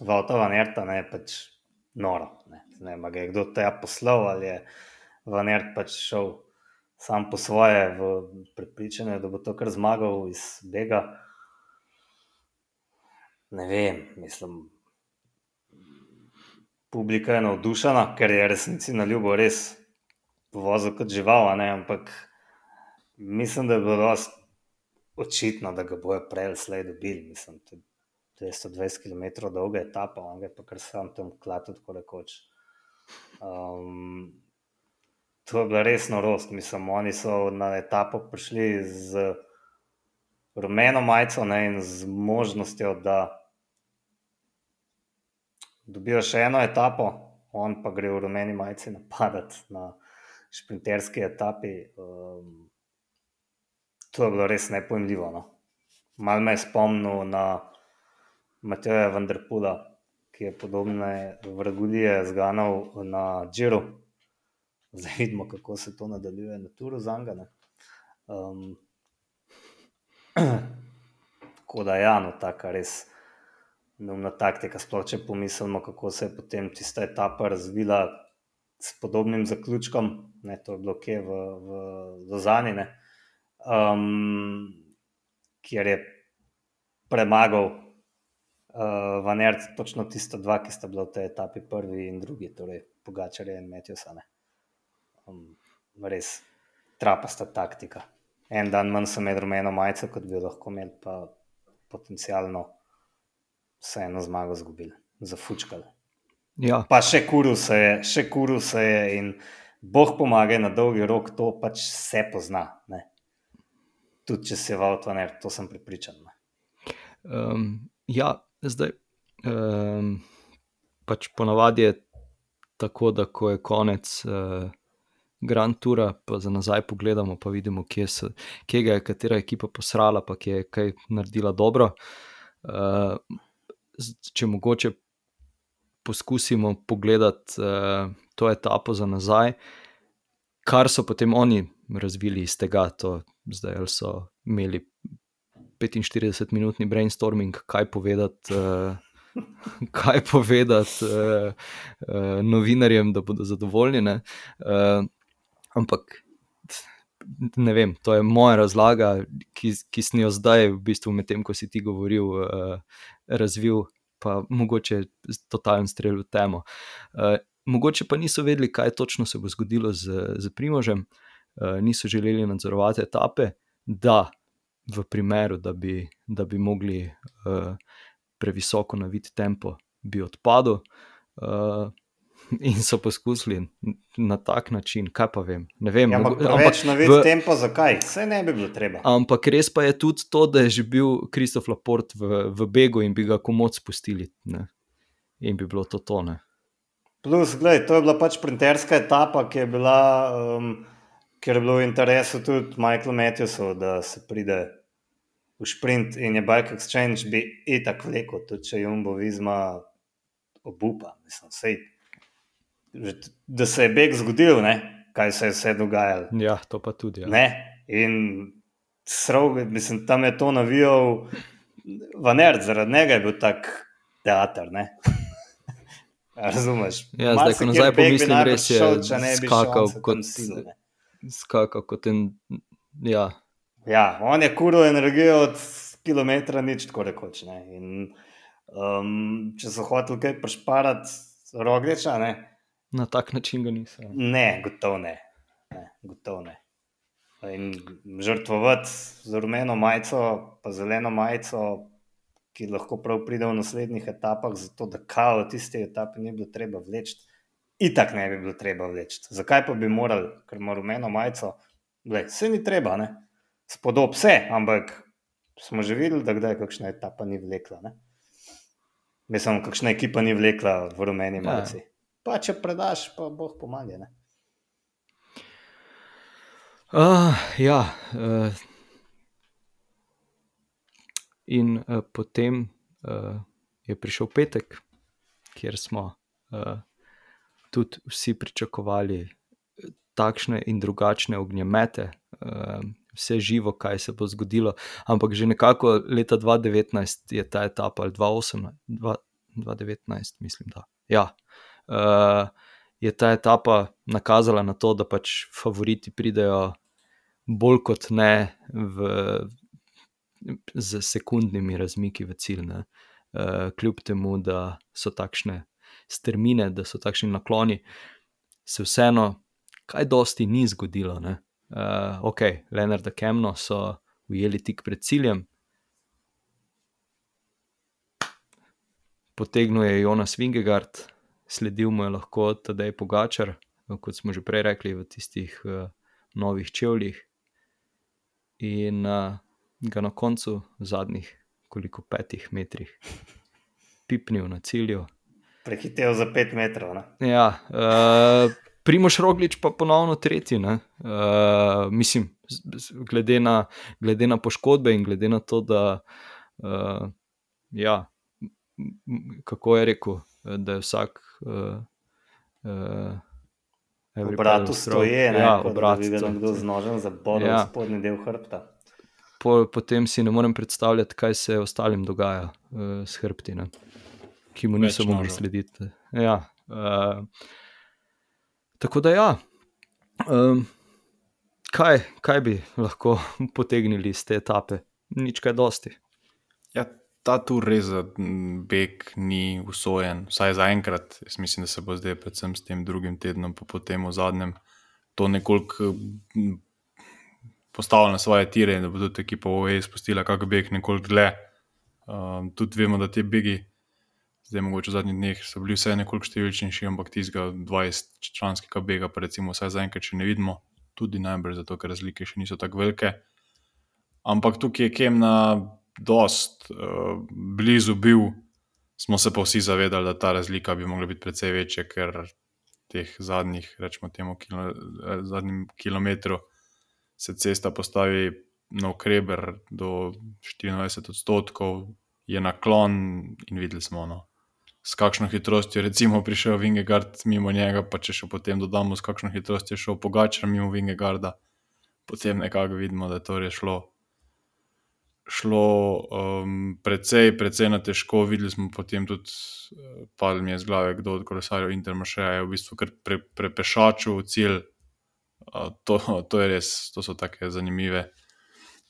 Vauta Van Erta, ne pač noro. Ne, ne vem, je kdo tega poslal ali je Van Ert pač šel sam po svoje, v prepričanju, da bo to kar zmagal iz Bega. Ne vem, mislim. Publika je navdušena, ker je resnici na ljubo res vozil kot žival, a ne, ampak mislim, da je bilo dosti očitno, da ga bojo prej ali slej dobili. Mislim, to je 220 km dolga etapa, on ga je pa kar sam tam klatil, tako rekoč. Um, to je bila res norost. Mislim, oni so na etapo prišli z rumeno majico ne, in z možnostjo, da dobijo še eno etapo, on pa gre v rumeni majici napadati na šprinterski etapi. Um, to je bilo res nepojmljivo. No. Mal me je spomnil na Mateja Vanderpula, ki je podobne vragulije zganal na Džiru. Zdaj vidimo, kako se to nadaljuje na Turu Zangane. Um, tako da, ja, no, taka res neumna taktika. Sploh če pomislimo, kako se je potem tista etapa razvila s podobnim zaključkom. ne, to je bilo kje v, v Lozani, ne, um, kjer je premagal uh, Vanert, točno tista dva, ki sta bila v tej etapi, prvi in drugi, torej Pogačarje in Metjosane. Um, res trapasta taktika. En dan manj sem imel rumeno majico, kot bi jo lahko imel, pa potencialno vseeno zmago zgubili, zafučkali. Ja, Pa še kuril se je, še kuril se je in Bog pomaga na dolgi rok, to pač se pozna. Ne? Tudi če si v avtoner, to sem pripričan. Ne? um, ja zdaj. Um, pač ponavadi je tako, da ko je konec uh, Grand Toura, pa za nazaj pogledamo, pa vidimo, kje, so, kje je katera ekipa posrala, pa kje je kaj naredila dobro. Uh, če mogoče poskusimo pogledati uh, to etapo za nazaj, kar so potem oni razvili iz tega, to zdaj so imeli 45-minutni brainstorming, kaj povedati. Uh, Kaj povedati uh, uh, novinarjem, da bodo zadovoljni. ne. Uh, ampak ne vem, to je moja razlaga, ki, ki sem jo zdaj, v bistvu, medtem ko si ti govoril, uh, razvil, pa mogoče totalen strel v temo. Uh, mogoče pa niso vedeli, kaj točno se bo zgodilo z, z Primožem, uh, niso želeli nadzorovati etape, da v primeru, da bi, da bi mogli uh, previsoko naviti tempo, bi odpadel. Uh, In so poskusili na tak način, kaj pa vem. Ne vem Ja, ampak mogo- preveč navid v- tempo, zakaj? Vse ne bi bilo treba. Ampak res pa je tudi to, da je že bil Kristof Laport v, v begu in bi ga komod spustili. Ne? In bi bilo to tone. Plus, gledaj, to je bila pač sprinterska etapa, ki je bila, um, ker je bilo v interesu tudi Michael Matthewsov, da se pride v sprint in je Bike Exchange bi itak vlekel, tudi če Jumbo Vizma obupa. Mislim, sej, že t- da se je beg zgodil, ne? kaj se je vse dogajalo. Ja, to pa tudi. Ja. Ne? In srov, mislim, tam je to navijal Vanert, zaradi njega je bil tak teater. ne. Razumeš? Ja, zdaj, ko nazaj pomislim, res je šel, šel, skakal tam kot- ne. Skakal kot en. Ja, Ja, on je kuril energijo od kilometra, nič tako rekoč. Ne. In, um, če so hoteli kaj prešparati, rogeča, ne, na tak način ga nisem. ne, gotovo ne. ne, gotov ne. In žrtvovati z rumeno majico, pa zeleno majico, ki lahko prav pride v naslednjih etapah, zato da kao tiste etape ni bilo treba vleči. Itak ne bi bilo treba vleči. Zakaj pa bi morali, ker ima rumeno majico, Glej, vse ni treba, ne? spodob vse, ampak smo že videli, da kdaj kakšna etapa ni vlekla. Ne? Mislim, kakšna ekipa ni vlekla v rumeni Ja. Pa če predaš, pa boh pomaga. Uh, ja, uh, in uh, potem uh, je prišel petek, kjer smo uh, tudi vsi pričakovali takšne in drugačne ognjemete, uh, vse živo, kaj se bo zgodilo. Ampak že nekako leta 2019 je ta etapa, ali 2018, dva- 2019, mislim, da. Ja, uh, je ta etapa nakazala na to, da pač favoriti pridejo bolj kot ne v, z sekundnimi razmiki v cilj. Ne. Uh, kljub temu, da so takšne strmine, da so takšni nakloni, se vseeno kaj dosti ni zgodilo. Ne. Uh, ok, Leonarda Kemno so ujeli tik pred ciljem, potegnil je Jonas Vingegard, sledil mu je lahko Tadej Pogačar, kot smo že prej rekli, v tistih uh, novih čevljih. In uh, ga na koncu, v zadnjih koliko petih metrih, pipnil na cilju. Prehitev za pet metrov. Ne? Ja, uh, Primoš Roglič pa ponovno tretji. ne. Uh, mislim, glede na, glede na poškodbe in glede na to, da uh, ja, kako je rekel, da je vsak. Uh, uh, Obratu stoje, ne, ja, da obrat, bi ga to- nekdo z nožem zabodel Ja. v spodnji del hrbta. po, potem si ne morem predstavljati, kaj se ostalim dogaja uh, s hrbti, ne, ki mu niso mogli slediti. Ja, uh, tako da ja, Um, kaj, kaj bi lahko potegnili iz te etape? Nič kaj dosti. Ja, ta tur res za beg ni usojen, vsaj za enkrat. Jaz mislim, da se bo zdaj, predvsem s tem drugim tednom, pa potem v zadnjem, to nekoliko postavilo na svoje tire in da bo tudi ekipa OE spustila kak beg nekoliko dlje. Um, tudi vemo, da te begi, zdaj mogoče v zadnjih dneh, so bili vse nekoliko številčnejši, ampak tistega 20-članskega bega, pa recimo vsaj zaenkrat še ne vidimo, tudi najbrž zato, ker razlike še niso tako velike. Ampak tukaj je Kemna dost uh, blizu bil, smo se pa vsi zavedali, da ta razlika bi mogla biti precej večja, ker teh zadnjih, rečemo temu, kilo, eh, zadnjim kilometru se cesta postavi na ukreber do 24 odstotkov, je naklon in videli smo, no, s kakšno hitrostjo je prišel Vingegard mimo njega, pa če še potem dodamo, s kakšno hitrostjo je šel Pogačar mimo Vingegarda, potem nekako vidimo, da je to res šlo um, precej, precej na težko. Videli smo potem tudi, uh, padli mi je z glave, kdo od kolesarjev Intermaršeja je v bistvu pre, prepešačil cilj. Uh, to, to je res, to so tako zanimive.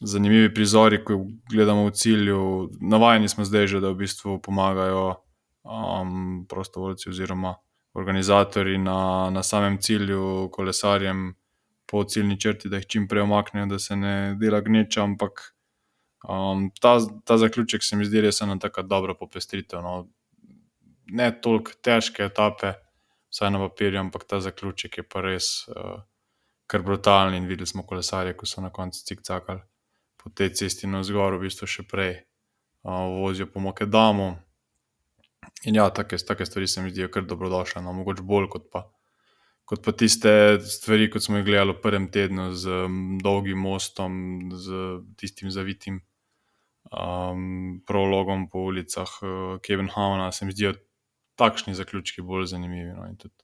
Zanimivi prizori, ko gledamo v cilju. Navajeni smo zdaj že, da v bistvu pomagajo um, prostovoljci oziroma organizatori na, na samem cilju, kolesarjem po ciljni črti, da jih čim prej omaknejo, da se ne dela gneča, ampak Um, ta, ta zaključek se mi zdi res ena tako dobra popestritev. No. Ne toliko težke etape, vsaj na papirju, ampak ta zaključek je pa res uh, kar brutalen. In videli smo kolesarje, ko so na koncu cikcakali po tej cesti na zgor, v bistvu še prej uh, vozijo po Mokedamu. In ja, take, take stvari se mi zdijo kar dobrodošle, no, mogoče bolj kot pa. Kot pa tiste stvari, kot smo jih gledali v prvem tednu, z um, dolgim mostom, z tistim zavitim um, prologom po ulicah uh, Kevin Havna, se mi zdijo takšni zaključki bolj zanimivi. No, tudi,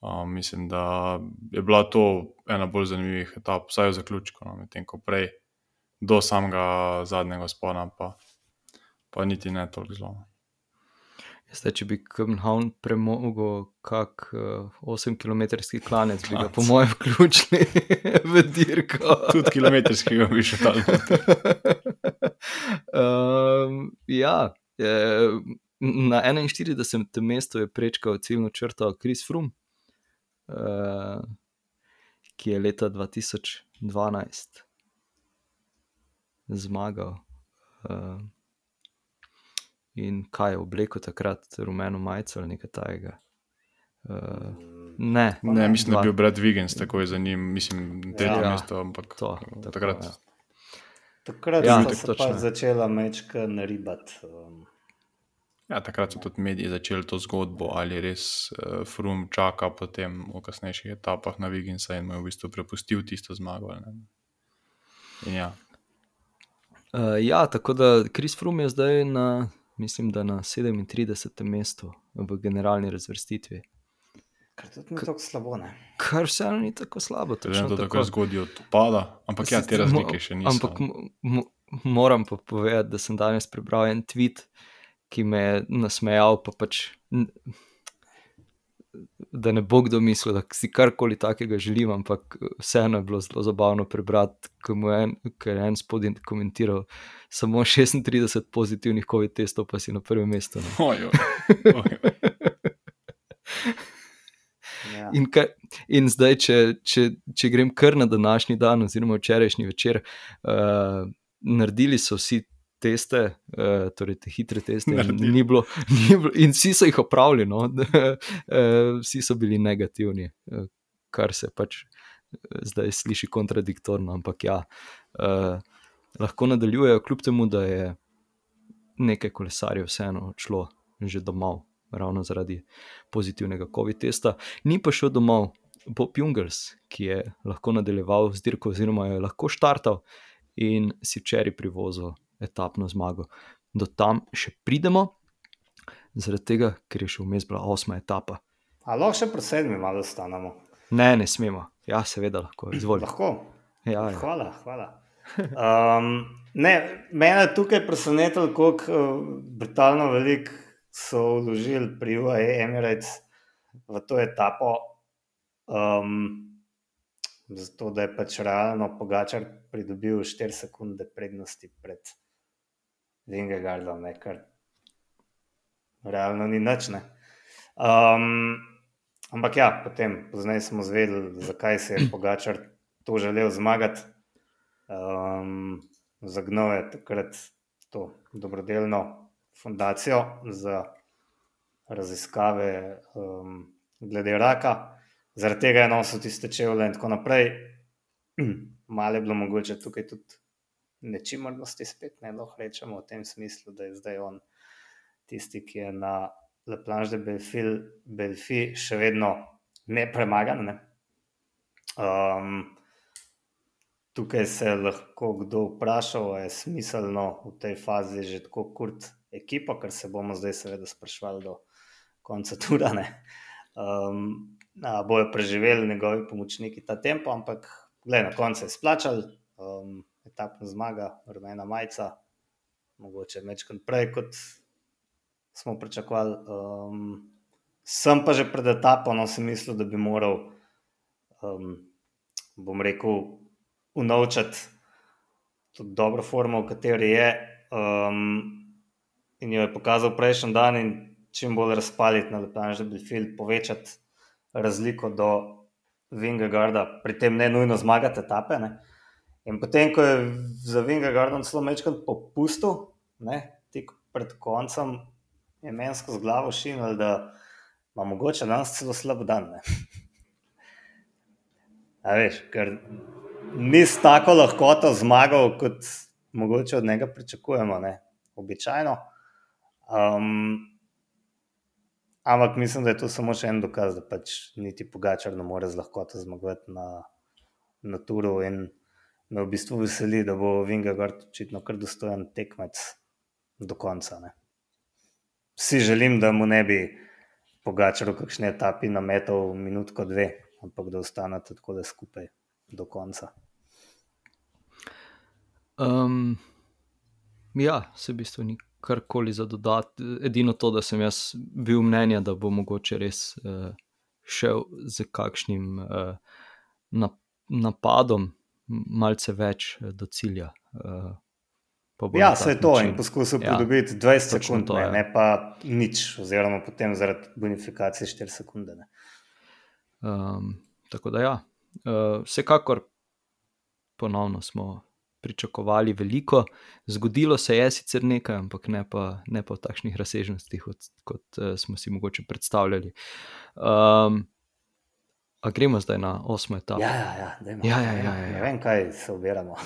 um, mislim, da je bila to ena bolj zanimivih etap, vsaj v zaključku, no, medtem ko prej, do samega zadnjega spona, pa, pa niti ne toliko zelo. No. Zdaj, če bi Kemnhavn premogel kak uh, 8-kilometrski klanec, bi ga po mojem vključili v dirko. Tudi kilometrskega bi še tam. um, ja, je, na 41. mestu je prečkal ciljno črto Kris Frum, uh, ki je leta 2012 zmagal. Uh, in kaj je oblekel takrat, rumeno majico ali nekaj tajega. Uh, ne, ne, mislim, da je bil Brad Wiggins takoj za njim, mislim, da je Ja. bilo mesto, ampak To, tako, takrat. ja. Takrat Ja, tako so je. začela mečka naribati. Um, Ja, takrat so tudi mediji začeli to zgodbo, ali res uh, Frum čaka potem v kasnejših etapah na Viginsa in mu je v bistvu prepustil tisto zmago. ja, Uh, ja, tako da Kris Frum je zdaj na, mislim, da na 37. mestu v generalni razvrstitvi. Kar tudi ni tako slabo. Ne? Kar vseeno ni tako slabo. to je to točno tako zgodaj odpada, ampak ja, te razlike še niso. Ampak mo- moram pa povedati, da sem danes prebral en tweet, ki me je nasmejal, pa pač. Da ne bo kdo mislil, da si karkoli takega želim, ampak vseeno je bilo zelo zabavno prebrati, ko mu je en, en spodin komentiral samo 36 pozitivnih COVID testov, pa si na prvem mestu. ne. Ojo, ojo. Ja. In, kaj, in zdaj, če, če, če grem kar na današnji dan, oziroma včerajšnji večer, uh, naredili so vsi teste, uh, torej te hitre teste, ni bilo, ni bilo, in vsi so jih opravili, no? uh, vsi so bili negativni, uh, kar se pač zdaj sliši kontradiktorno, ampak ja, uh, lahko nadaljujejo, kljub temu, da je nekaj kolesarjev vseeno odšlo že domov. Ravno zaradi pozitivnega COVID testa, ni pa šel domov Bob Jungels, ki je lahko nadaljeval z dirko, oziroma je lahko štartal in si včeraj privozil etapno zmago. Do tam še pridemo, zaradi tega, ker je še vmes bila osma etapa. A lahko še pri sedmi malo stanemo. Ne, ne smemo. Ja, seveda lahko, izvolite. Lahko. Ja, ja. Hvala, hvala. Um, ne, mene je tukaj presenetilo, kako uh, brutalno veliko so vložili pri UAE Emirates v to etapo. Um, zato da je pač realno Pogačar pridobil 4 sekunde prednosti pred Vingegardom, kar realno ni nič. Um, ampak ja, potem poznaj smo zvedeli, zakaj se je Pogačar to želel zmagati. Um, Zagnal je takrat to dobrodelno fundacijo za raziskave um, glede raka, zaradi tega je nosil tiste čevlje in tako naprej. Malo je bilo mogoče tukaj tudi nečimrnosti, spet ne lahko rečemo v tem smislu, da je zdaj on tisti, ki je na Le Planche de Belfi še vedno nepremagan. Ne? Um, tukaj se je lahko kdo vprašal, ali je smiselno v tej fazi že tako kurt ekipa, ker se bomo zdaj seveda sprašvali do konca turane. Um, bojo preživeli njegovi pomočniki ta tempo, ampak gled, na koncu je splačal, um, etapna zmaga, rumena majica, mogoče večkrat prej kot smo pričakovali. Um, sem pa že pred etapom, no, sem mislil, da bi moral, um, bom rekel, unovčati tudi dobro formo, v kateri je. Um, in jo je pokazal prejšnji dan, in čim bolj razpaliti na lepanje, da bi film povečati razliko do Vingegarda, pri tem ne nujno zmagati etape. Ne. In potem, ko je za Vingegardom celo mečkrat popustil, tik pred koncem, je mensko z glavo šinil, da ima mogoče danes celo slab dan. A veš, ker ni s tako lahkoto zmagal, kot mogoče od njega pričakujemo, ne? običajno. Um, ampak mislim, da je to samo še en dokaz, da pač niti Pogačar ne more z lahkoto zmagovati na, na turu. In me v bistvu veseli, da bo Vingegard očitno kar dostojen tekmec do konca. Ne? si želim, da mu ne bi pogačal v kakšni etapi na metal minutko dve, ampak da ostane tako da skupaj do konca. Um, ja, se v bistvu ni karkoli za dodati. Edino to, da sem jaz bil mnenja, da bo mogoče res uh, šel z kakšnim uh, napadom, malce več do cilja. Uh, Ja, se je to način. in poskusil ja, pridobiti 20 sekund, to, ne, ja. ne pa nič, oziroma potem zaradi bonifikacije 4 sekunde. Um, tako da, ja, uh, vsekakor ponovno smo pričakovali veliko, zgodilo se je sicer nekaj, ampak ne pa, ne pa v takšnih razsežnostih, kot, kot uh, smo si mogoče predstavljali. Um, A gremo zdaj na osmo etapo? Ja, ja, ja, ja, ja, ja, ja. Ne vem, kaj se ubiramo.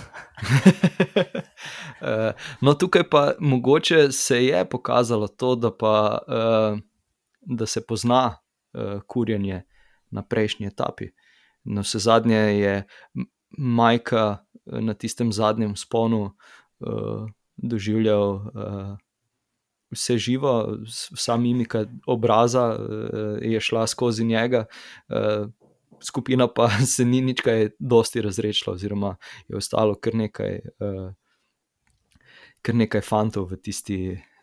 Eh, no, tukaj pa mogoče se je pokazalo to, da, pa, uh, da se pozna kurjenje na prejšnji etapi. Na vse zadnje je Majka na tistem zadnjem sponu uh, doživljal uh, vse živo, vsa mimika obraza uh, je šla skozi njega. Uh, skupina pa se ni nič kaj dosti razrešila, oziroma je ostalo kar nekaj, uh, kar nekaj fantov v tisti,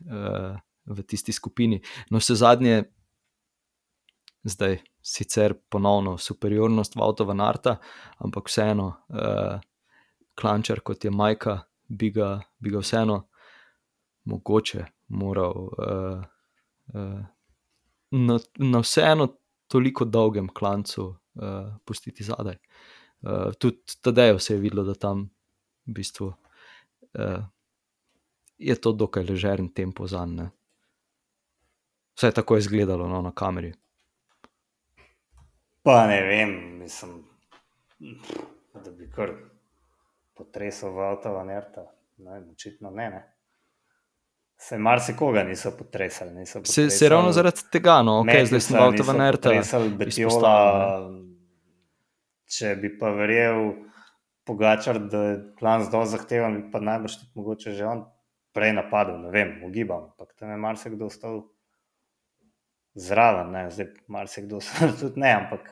uh, v tisti skupini. No, vse zadnje, zdaj sicer ponovno superiornost Vautova Narta, ampak vseeno, uh, klančar kot je Majka, bi ga, bi ga vseeno mogoče moral. Uh, uh, Na, na vseeno toliko dolgem klancu uh, pustiti zadaj. Uh, tudi tedaj se je videlo, da tam v bistvu, uh, je to dokaj ležeren tempo za njega. Vse je tako izgledalo no, na kameri. Pa ne vem, mislim, da bi kar potresel v avto, nerta. Očitno ne. ne. Se marsikoga niso potresali. Niso potresali. Se, se ravno zaradi tega, no, okay, zdaj smo avto v Nerta. Če bi pa verjel Pogačar, da je plan zelo zahteven, pa najbrž tudi mogoče že on prej napadel, ne vem, ugibam. Ampak tam je marsikdo ostal zraven, ne, zdaj marsikdo tudi ne, ampak.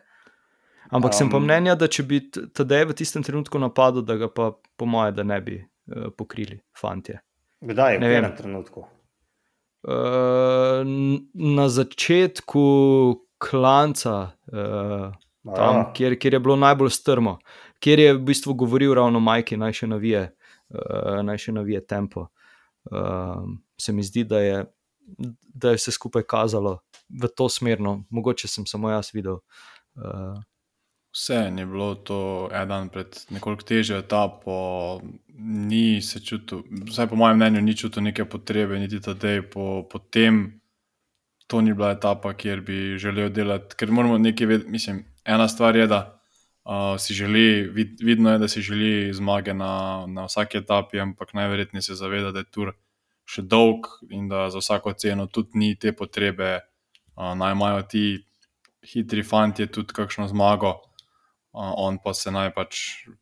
Ampak um, sem pa um, mnenja, da če bi tedaj v tistem trenutku napadel, da ga pa po moje, da ne bi uh, pokrili fantje. Kdaj je v enem trenutku? Uh, na začetku klanca, uh, tam, Ja. kjer, kjer je bilo najbolj strmo, kjer je v bistvu govoril ravno Majki, naj še navije, uh, naj še navije tempo. Uh, se mi zdi, da je, da je vse skupaj kazalo v to smer, no. mogoče sem samo jaz videl. Uh, Vseeno je bilo to eden pred nekoliko težjo etapo, ni se čutil, vsaj po mojem mnenju, ni čutil neke potrebe, niti tedej po, po tem. To ni bila etapa, kjer bi želel delati, ker moramo nekaj vedeti. Mislim, ena stvar je, da uh, si želi, vid, vidno je, da si želi zmage na, na vsaki etapi, ampak najverjetneje se zaveda, da je tur še dolg in da za vsako ceno tudi ni te potrebe, uh, naj imajo ti hitri fanti tudi kakšno zmago, on pa se naj pač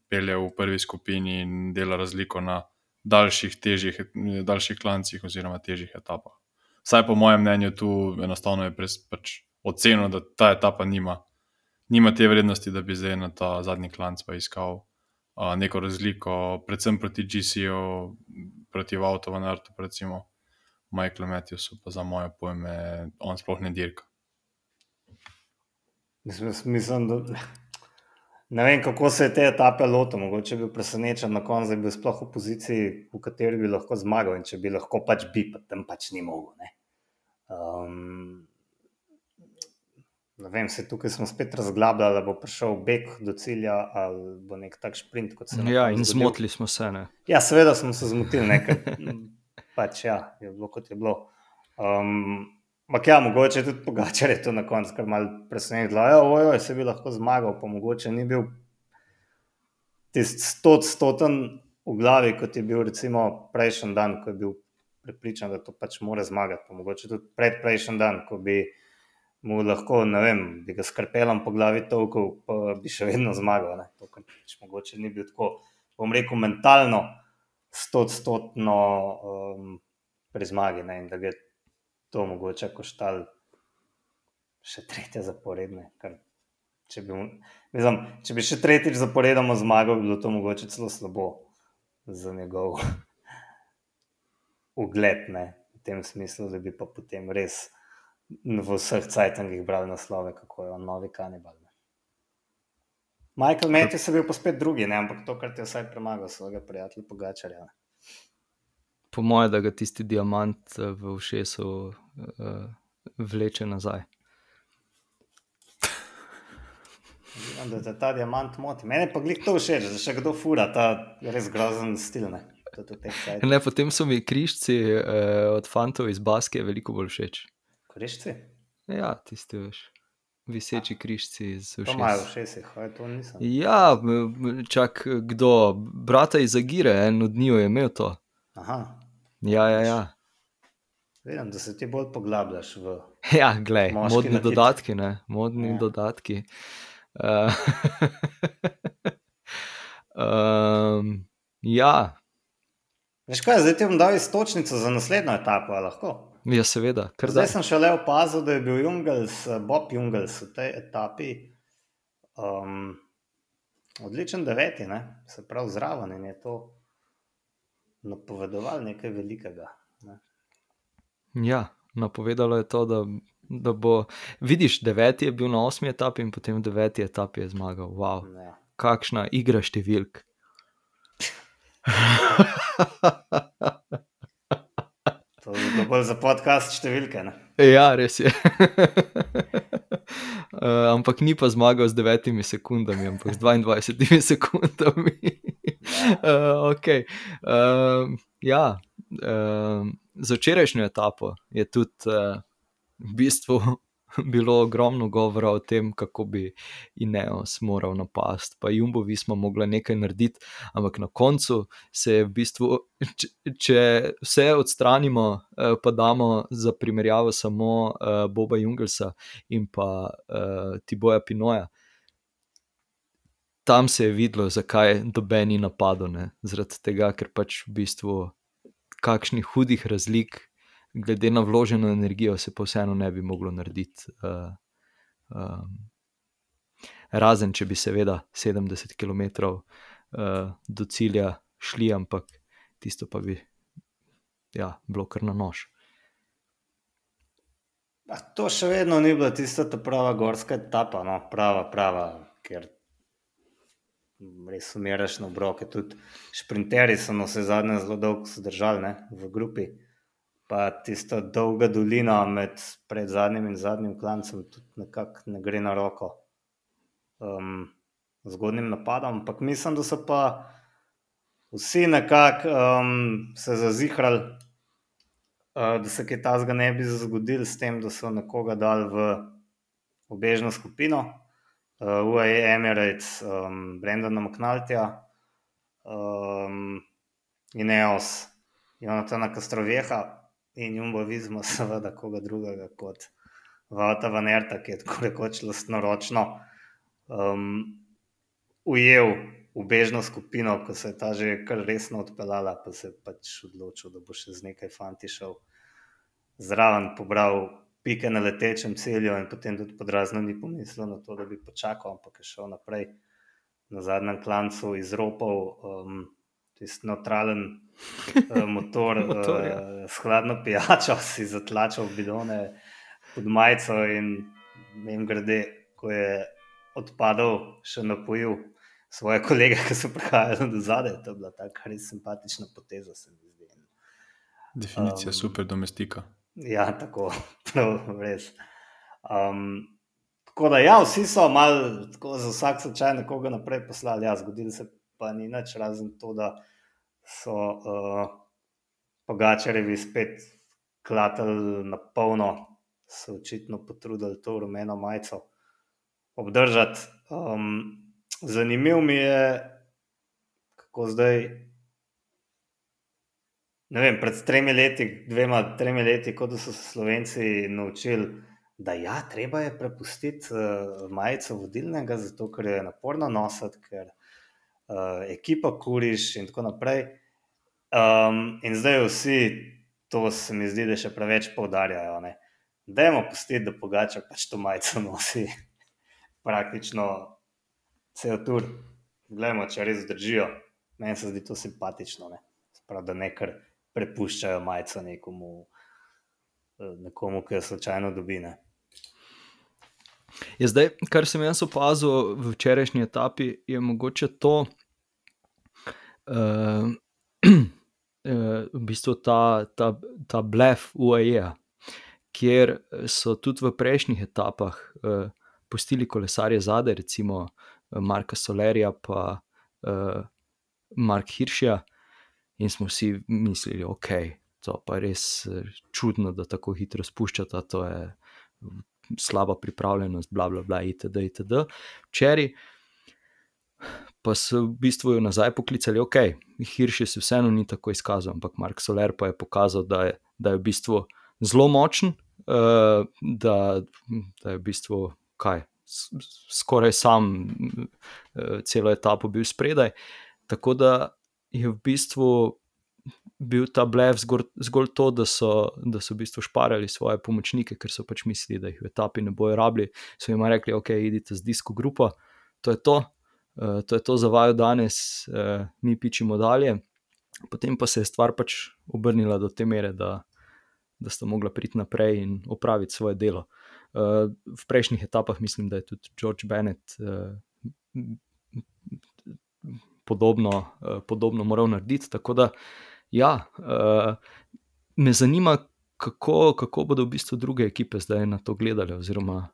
pelje v prvi skupini in dela razliko na daljših, težjih, daljših klancih oziroma težjih etapah. Vsaj po mojem mnenju, tu enostavno je pres, pač ocenil, da ta etapa nima, nima te vrednosti, da bi zdaj na ta zadnji klanc pa iskal uh, neko razliko, predvsem proti GC-ju, proti Vautu, Vanartu, recimo Michaelu Matthewsu, pa za moje pojme, on sploh ne dirka. Mislim, da ne vem, kako se je te etape lotil. Mogoče je bil presenečen na koncu, da je bil sploh v poziciji, v kateri bi lahko zmagal. In če bi lahko pač bi, pa tam pač ni mogel. Ne, um, ne vem, se tukaj smo spet razglabljali, da bo prišel beg do cilja ali bo nek tak sprint, kot se ja, in zgodil. zmotili smo se. Ne. Ja, seveda smo se zmotili, nekaj pač ja, je bilo kot je bilo. Um, Ampak ja, mogoče tudi pogačar je to na koncu, kar malo presenetilo. Ja, ojoj, se bi lahko zmagal, pa mogoče ni bil tisti stotstoten v glavi, kot je bil recimo prejšnji dan, ko je bil prepričan, da to pač mora zmagati. Pa mogoče tudi predprejšnji dan, ko bi mu lahko, ne vem, bi ga skrpelom po glavi tolkal, pa bi še vedno zmagal. Ne? To, kar pač mogoče ni bil tako, bom rekel, mentalno stotstotno um, pri zmagi. Ne? In da je to mogoče koštal še tretje zaporedne. Kar, če, bi, mislim, če bi še tretjič zaporedoma zmagal, bi bilo to mogoče celo slabo za njegov ugled, ne? v tem smislu, da bi pa potem res v vseh cajtangih brali naslove, kako je on novi kanibal. Ne? Michael Matthews je bil pa spet drugi, ne? ampak to, kar ti je vsaj premagal svojega prijatelja Pogačarja. ne. Po mojem, da ga tisti diamant eh, v ušesu uh, vleče nazaj. Vidim, da te ta diamant moti. Mene pa glih to všeč, da še kdo fura ta res grozen stil. Ne? Ne, potem so mi križci uh, od fantov iz Baske veliko bolj všeč. Korišči? Ja, tisti veš. Viseči križci iz To imajo ušes. v šestih, hoj, to nisem. Ja, čak kdo, brata iz Agire, en od njiju je imel to. Aha, Ja, ja, ja. vidim, da se ti bolj poglabljaš v. Ja, glej, modni nakit. dodatki, ne, modni Ja. dodatki. Uh, um, ja, Veš kaj, zdaj ti bom dal istočnico za naslednjo etapo, lahko. ja, seveda, Zdaj zdaj. sem šele opazil, da je bil Jungels, Bob Jungels v tej etapi um, odličen deveti, ne? se pravi zraven in je to napovedoval nekaj velikega. Ne? Ja, napovedalo je to, da, da bo. Vidiš, deveti je bil na osmi etapi in potem deveti etapi je zmagal. Wow, Ja. kakšna igra številk. To je bolj za podcast številke. Ne? Ja, res je. Uh, ampak ni pa zmagal z devetimi sekundami, ampak z 22 sekundami. uh, okay. uh, ja, uh, za včerajšnjo etapo je tudi uh, v bistvu bilo ogromno govora o tem, kako bi Ineos moral napasti, pa Jumbovi smo mogli nekaj narediti, ampak na koncu se je v bistvu, če, če vse odstranimo, eh, pa damo za primerjavo samo uh, Boba Jungelsa in pa uh, Tiboja Pinoja. Tam se je videlo, zakaj doben ni napadel. Ne? Zaradi tega, ker pač v bistvu kakšnih hudih razlik, glede na vloženo energijo, se pa vseeno ne bi moglo narediti. Uh, um, razen, če bi seveda 70 km uh, do cilja šli, ampak tisto pa bi ja, bilo kar na nož. Pa to še vedno ni bila tista ta prava gorska etapa, no, prava, prava, ker res umiraš na obroke. Tudi šprinterji so na vse zadnje zelo dolgo zdržali v grupi. Pa tista dolga dolina med pred zadnjim in zadnjim klancem tudi nekako ne gre na roko um, zgodnim napadom. Ampak mislim, da so pa vsi nekako um, se zazihrali, uh, da se kaj tasga ne bi zgodil s tem, da so nekoga dali v obežno skupino. Uh, UAE Emirates, um, Brendana McNaltija um, in EOS, Jonatana Kastroveha in Jumbo Vizma, seveda koga drugega kot Vata Vanerta, ki je tako rekoč lastnoročno um, ujel ubežno skupino, ko se je ta že kar resno odpeljala, pa se je pač odločil, da bo še z nekaj fanti šel zraven, pobral pike na letečem celju in potem tudi podrazno ni pomislil na to, da bi počakal, ampak je šel naprej na zadnjem klancu izropal. Um, Tisti neutralen motor, Motor, ja. uh, s hladno pijačo, si zatlačal bidone pod majico, in vem, grede, ko je odpadal, še napojil svoje kolege, ki so prihajali do zadaj. To je bila tako res simpatična poteza, se mi zdi. Definicija Um, super domestika. Ja, tako, prav, res. Um, tako da, ja, vsi so malo, za vsak slučaj nekoga naprej poslali, ja, zgodilo se pa ni nič, razen to, da so uh, Pogačarjevi spet klatali na polno, se očitno potrudili to rumeno majico obdržati. Um, zanimiv mi je, kako zdaj. Vem, pred tremi leti, dvema, tremi leti, kot so se Slovenci naučili, da ja, treba je prepustiti uh, majico vodilnega, zato ker je naporno nositi, ker uh, ekipa kuriš in tako naprej. Um, in zdaj vsi to se mi zdi, da še preveč poudarjajo. Ne? Dajmo pustiti, da pogača pač to majico nosi praktično cel tur. Glejmo, če res držijo. Meni se zdi to simpatično. Ne? Prav, da ne kar prepuščajo majico nekomu, eh, nekomu ki jo slučajno dobi. Ne? Je zdaj, kar sem jaz opazil v včerajšnji etapi, je mogoče to, uh, v bistvu ta, ta, ta blef UAE, kjer so tudi v prejšnjih etapah uh, pustili kolesarje zadaj, recimo Marka Solerija pa uh, Mark Hiršja, in smo vsi mislili, ok, to pa je res čudno, da tako hitro spuščata, to je slaba pripravljenost, bla, bla, bla, itd. itd. Včeraj pa so v bistvu jo nazaj poklicali, ok, Hirš se vseeno ni tako izkazal, ampak Mark Soler pa je pokazal, da je, da je v bistvu zelo močen, uh, da, da je v bistvu kaj. Skoraj sam celo etapo bil spredaj, tako da je v bistvu bil ta blef zgolj, zgolj to, da so, da so v bistvu šparali svoje pomočnike, ker so pač mislili, da jih v etapi ne bojo rabili. So jim rekli, ok, idite z disko grupo, to je to, uh, to je to za vaju danes, uh, mi pičimo dalje. Potem pa se je stvar pač obrnila do te mere, da, da sta mogla priti naprej in opraviti svoje delo. Uh, v prejšnjih etapah mislim, da je tudi George Bennett uh, podobno, uh, podobno moral narediti. Tako da, ja, uh, me zanima, kako, kako bodo v bistvu druge ekipe zdaj na to gledali, oziroma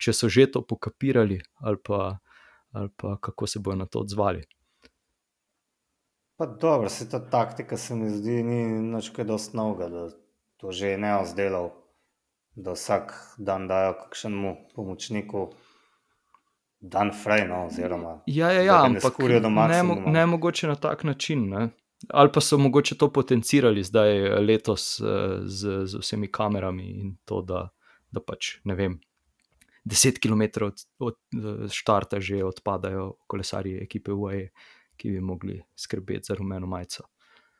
če so že to pokapirali, ali pa, ali pa kako se bodo na to odzvali. Pa dobro, se ta taktika se mi zdi, ni nič kaj dosti novega, da to že je neozdelal, da vsak dan dajo kakšnemu pomočniku dan fraj, no, oziroma Ja, ja, ja ampak ne, mo ne mogoče na tak način. Ne? Ali pa so mogoče to potencirali zdaj letos z, z vsemi kamerami in to, da, da pač ne vem. 10 km od, od štarta že odpadajo kolesarji ekipe UAE, ki bi mogli skrbeti za rumeno majico.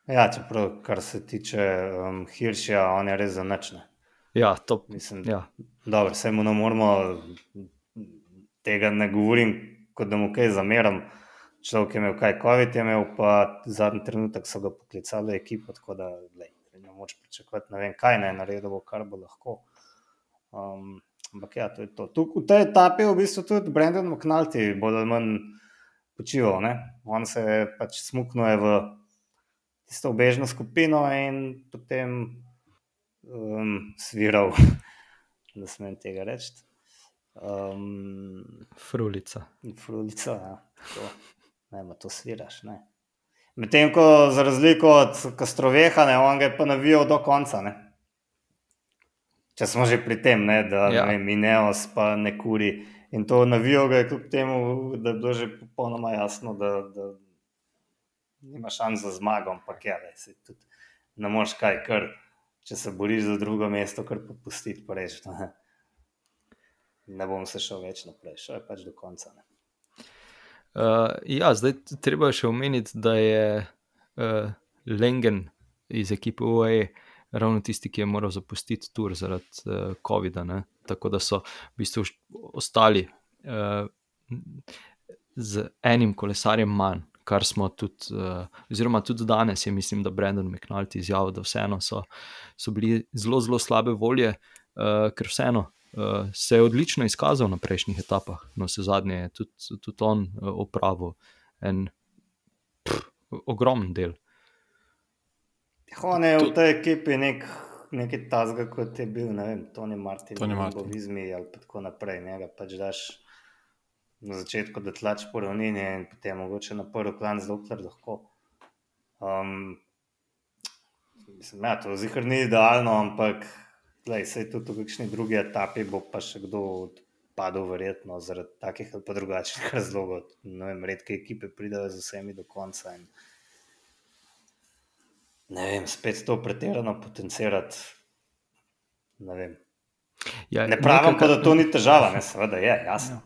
Ja, čeprav, kar se tiče um, Hirša, on je res zanačen. Ja, to mislim. Ja. Dobro, se mu ne moramo, tega ne govorim, kot da mu kaj zameram. Človek je imel kaj COVID, je imel pa zadnji trenutek so ga poklicali ekipo, tako da lej, ne moč pričakovati, ne vem kaj naj naredi, bo kar bo lahko. Um, ampak ja, to je to. Tuk, v tej etapi je v bistvu tudi Brendan McNulty bolj ali manj počival. Ne? On se je pač smuknil v tisto obežno skupino in potem um, sviral, da smem tega reči. Um, Frulica. Frulica, ja. To, ne, ma to sviraš. Ne. Medtem ko za razliko od Kastroveha, ne, on ga je pa navijal do konca. Ne. Če smo že pri tem, ne, da Ja. ja. Mineos pa ne kuri. In to navijo ga je kljub temu, da je bilo že popolnoma jasno, da, da nima šans za zmago, ampak ja, lej, saj tudi ne moreš kaj, kar, če se boriš za drugo mesto, kar popustiti, pa reči. Ne. ne bom se šel več naprej, šel je pač do konca. Ne. Uh, ja, zdaj treba še omeniti, da je uh, Lengen iz ekipe UAE ravno tisti, ki je moral zapustiti tur zaradi uh, COVID-a. ne. Tako da so v bistvu ostali uh, z enim kolesarjem manj. Kar smo tudi, uh, oziroma tudi danes, je mislim, da Brendan McNulty izjavil, da vseeno so, so bili zelo, zelo slabe volje, uh, ker vseeno uh, se je odlično izkazal na prejšnjih etapah. No, vse zadnje je tudi, tudi on uh, opravil en pff, ogromen del. On je v tej ekipi nek, nekaj tazga, kot je bil ne vem, Tony Martin, Tony Martin. Bovizmi ali tako naprej. Njega pač daš na začetku, da tlač po ravnini in potem mogoče na prvi plan zelo lahko. Um, mislim, ja, to zihar ni idealno, ampak glej, sej tudi v kakšni drugi etapi bo pa še kdo odpadel, verjetno zaradi takih ali pa drugačnih razlogov. Ne vem, redke ekipe pridejo z vsemi do konca. In, ne vem, spet to pretirano potencirati. Ne, vem. Ja, ne pravim nekaj, pa, da to ni težava, ne, seveda je, jasno.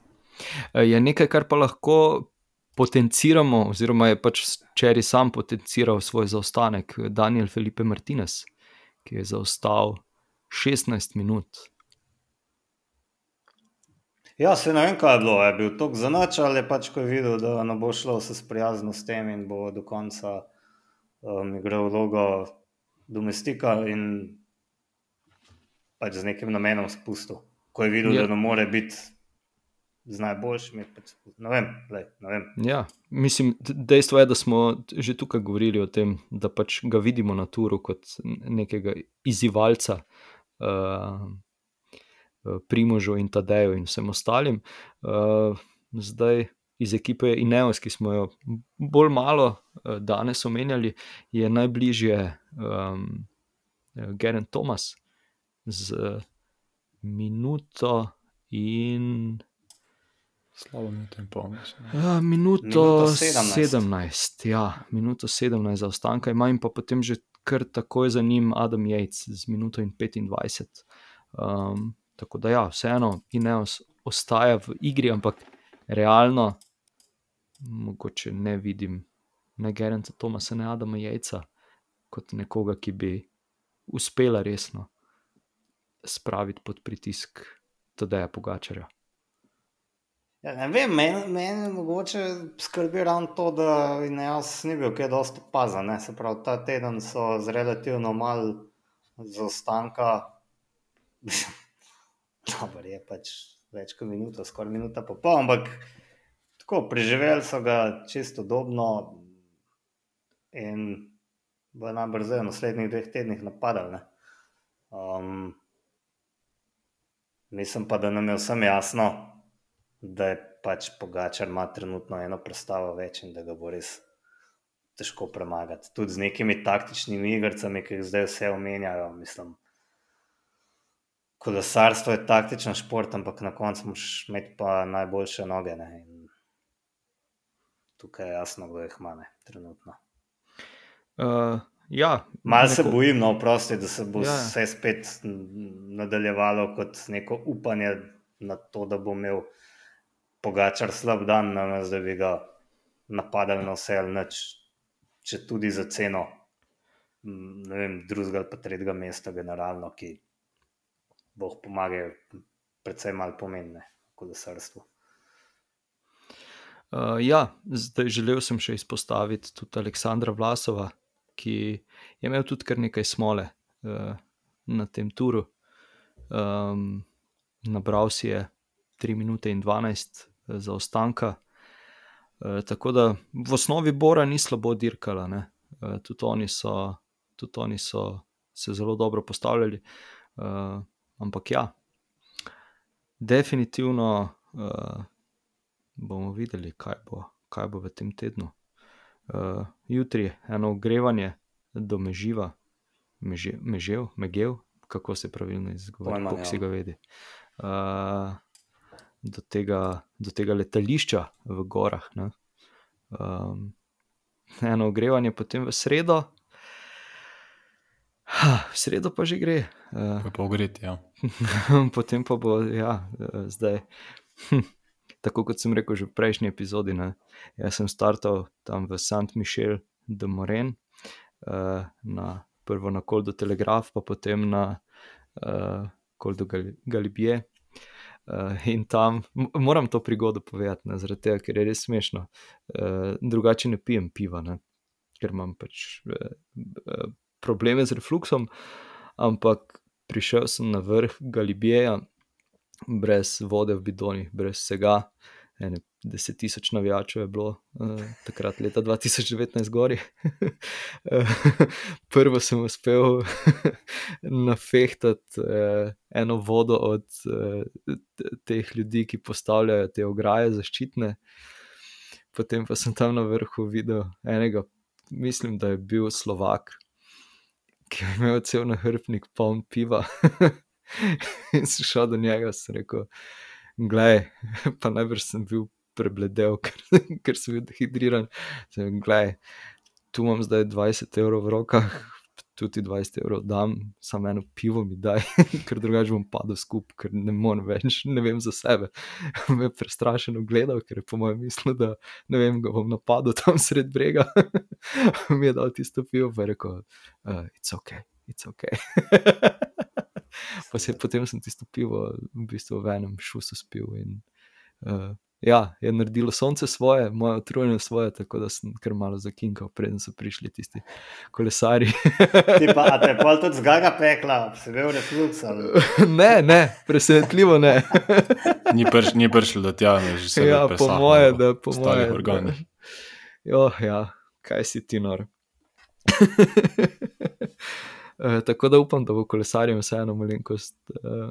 je nekaj, kar pa lahko potenciramo, oziroma je pač včeraj sam potenciral svoj zaostanek, Daniel Felipe Martinez, ki je zaostal 16 minut. Ja, se ne vem, kaj je bilo. Je bil to za noč ali pač, ko je videl, da ne bo šlo se sprijaznil s tem in bo do konca um, igral vlogo domestika in pač z nekim namenom spustil. Ko je videl, Ja. da ne more biti z najboljšimi, pač, ne vem, lej, ne vem. Ja, mislim, dejstvo je, da smo že tukaj govorili o tem, da pač ga vidimo na turu kot nekega izzivalca. Uh, Primožu in Tadeju in vsem ostalim. Uh, zdaj iz ekipe Ineos, ki smo jo bolj malo uh, danes omenjali, je najbližje um, Geren Thomas z uh, minuto in Slabo minuto in pol. Mislim. Ja, minuto, Minuto 17. 17. 17 ja, minuto 17 zaostanka ima in pa potem že kar takoj za njim Adam Yates z minuto in 25. Um, tako da, ja, vseeno, Ineos ostaja v igri, ampak realno, mogoče ne vidim ne Gerenta Tomasa, ne Adama Jejca kot nekoga, ki bi uspela resno spraviti pod pritisk Tadeja Pogačarja. Ja, ne vem, meni men mogoče skrbi ravno to, da jaz ni bil kaj dosti opazen. Se pravi, ta teden so z relativno malo zaostanka, dobro je pač več kot minuto, skoraj minuta pa pol, ampak tako preživeli so ga čisto dobno in bo najbrž zdaj v naslednjih dveh tednih napadali. Um, mislim pa, da nam je vsem jasno, da je pač Pogačar ima trenutno eno predstavo več in da ga bo res težko premagati. Tudi z nekimi taktičnimi igricami, ki jih zdaj vse omenjajo. Mislim, kolesarstvo je taktičen šport, ampak na koncu moš imeti pa najboljše noge. Ne? In tukaj je jasno, kdo jih ima ne, trenutno. Uh, ja, Mal se neko- bojim, no, prosti, da se bo Ja. vse spet nadaljevalo kot neko upanje na to, da bo imel Pogačar slab dan, namesto da bi ga napadali na vse ali nič, če tudi za ceno vem, drugega ali pa tretjega mesta, generalno, ki boh pomaga, predvsem malo pomembne kolesarstvu. Uh, ja, zdaj želel sem še izpostaviti tudi Aleksandra Vlasova, ki je imel tudi kar nekaj smole uh, na tem turu. Um, nabral si je 3 minute in 12 za ostanka. E, tako da v osnovi Bora ni slabo dirkala, e, tudi, oni so, tudi oni so se zelo dobro postavljali. E, ampak ja, definitivno e, bomo videli, kaj bo, kaj bo v tem tednu. E, jutri je eno ogrevanje do meživa, Meže, mežev, megev, kako se pravilno izgovori, kako si ga vedi. Uh, do, tega, do tega letališča v gorah. Um, eno ogrevanje, potem v sredo, ha, v sredo pa že gre. Uh, pa pogreti, ja. potem pa bo, ja, zdaj. Hm, tako kot sem rekel že v prejšnji epizodi, ne, jaz sem startal tam v St. Michel de Moren, uh, na prvo na Koldo Telegraf, pa potem na uh, Koldo Gal Galibije. Uh, in tam moram to prigodo povedati, ne, tega, ker je res smešno. Uh, drugače ne pijem piva, ne, ker imam pač uh, probleme z refluksom. Ampak prišel sem na vrh Galibijeja, brez vode v bidonih, brez vsega, ene deset tisoč navijačev je bilo uh, takrat, leta 2019, gori. Prvo sem uspel nafehtati uh, eno vodo od uh, teh ljudi, ki postavljajo te ograje zaščitne. Potem pa sem tam na vrhu videl enega, mislim, da je bil Slovak, ki je imel cel nahrbnik poln piva. In sem šel do njega in rekel, gledaj, pa najbrž sem bil prebledel, ker, ker sem bil dehidriran. Glej, tu imam zdaj 20 evrov v rokah, tudi 20 evrov dam, samo eno pivo mi daj, ker drugače bom padel skupaj, ker ne morem več, ne vem za sebe. Me je prestrašeno gledal, ker je po mojem mislil, da ne vem, ga bom napadel tam sred brega. mi je dal tisto pivo, pa je rekel, uh, it's ok, it's ok. Pa se je potem sem tisto pivo v bistvu v enem šusu spil. In, uh, ja, je naredilo sonce svoje, moje utrujeno svoje, tako da sem kar malo zakinkal, preden so prišli tisti kolesari. Ti pa, te pa tudi zgaga pekla, se ve v reflux. ne, ne, presenetljivo ne. ni, prš, ni prišlo do tja, ne, že se je. Ja, po moje, da po moje. Organe. Jo, ja, kaj si ti nor. Uh, tako da upam, da bo kolesarjem vseeno malenkost uh,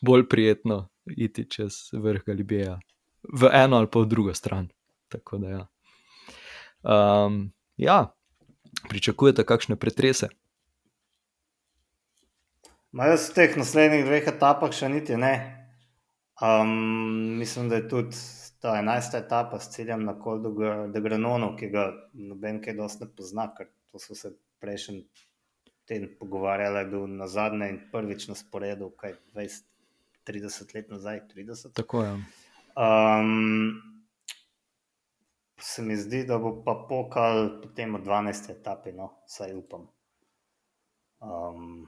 bolj prijetno iti čez vrh Galibija, v eno ali pa v drugo stran. Tako da, ja. Um, ja, pričakujete kakšne pretrese? Ma jaz v teh naslednjih dveh etapah še niti ne. Um, mislim, da je tudi ta enajsta etapa s ciljem na Koldu Granonu, ki ga noben kaj dosti ne pozna, ker to so se prejšnji teden pogovarjali, da je bil na zadnje in prvič na sporedu, kaj 20 30 let nazaj, 30. Tako je. Um, se mi zdi, da bo pa pokal potem v 12. etapi, no, vsaj upam. Um,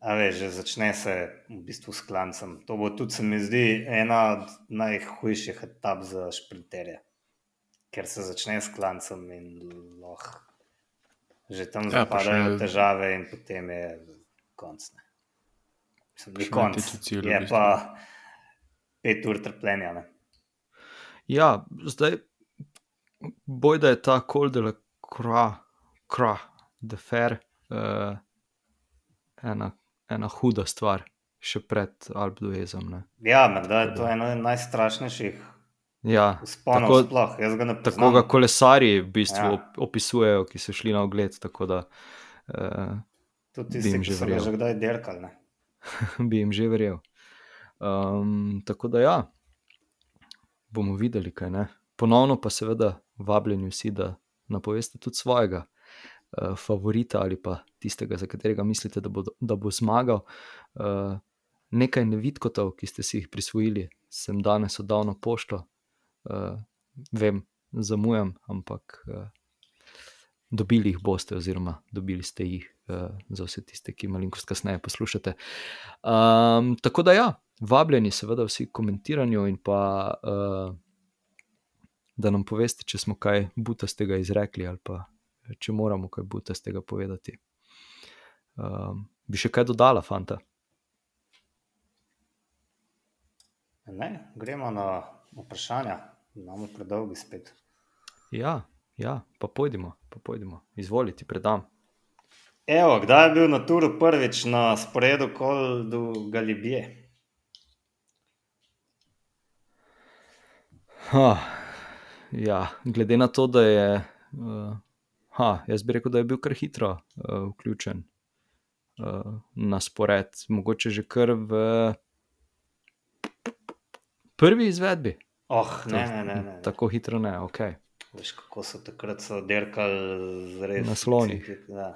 a veš, že začne se v bistvu s klancem. To bo tudi, se mi zdi, ena od najhujših etap za šprinterje, ker se začne s klancem in lahko že tam ja, zapadajo težave, in potem je konc. Ne. Ni konc, cilj, je pa pet ur trpljenja. Ne? Ja, zdaj boj, da je ta koldela kra, kra, da je fair, uh, ena, ena huda stvar, še pred Alpduezom. Ja, da je to eno najstrašnejših. Ja, tako, sploh, tako ga kolesari v bistvu ja. opisujejo, ki so šli na ogled. Da, uh, Tudi tisti, ki so že kdaj derkali. bi jim že verjel. Um, tako da, ja, bomo videli, kaj ne. Ponovno pa seveda vabljeni vsi, da napoveste tudi svojega uh, favorita ali pa tistega, za katerega mislite, da bo, da bo zmagal. Uh, nekaj nevidkotov, ki ste si jih prisvojili, sem danes oddal na pošto. Uh, vem, zamujam, ampak uh, dobili jih boste, oziroma dobili ste jih uh, za vse tiste, ki malenkost kasneje poslušate. Um, tako da, ja, vabljeni, seveda, vsi komentiranju in pa, uh, da nam poveste, če smo kaj butastega izrekli ali pa če moramo kaj butastega povedati. Um, bi še kaj dodala, fanta? Ne, gremo na vprašanja. Imamo predolgi spet. Ja, ja pa pojdimo, pa pojdimo. Izvolite, predam. Evo, kdaj je bil na turu prvič na sporedu kol do Galibije? Ha, ja, glede na to, da je, uh, ha, jaz bi rekel, da je bil kar hitro uh, vključen uh, na spored, mogoče že kar v prvi izvedbi. Oh, ne, ne, ne, ne. Tako hitro ne, ok. Veš, kako so takrat so derkali z res. Na slonih. Ja.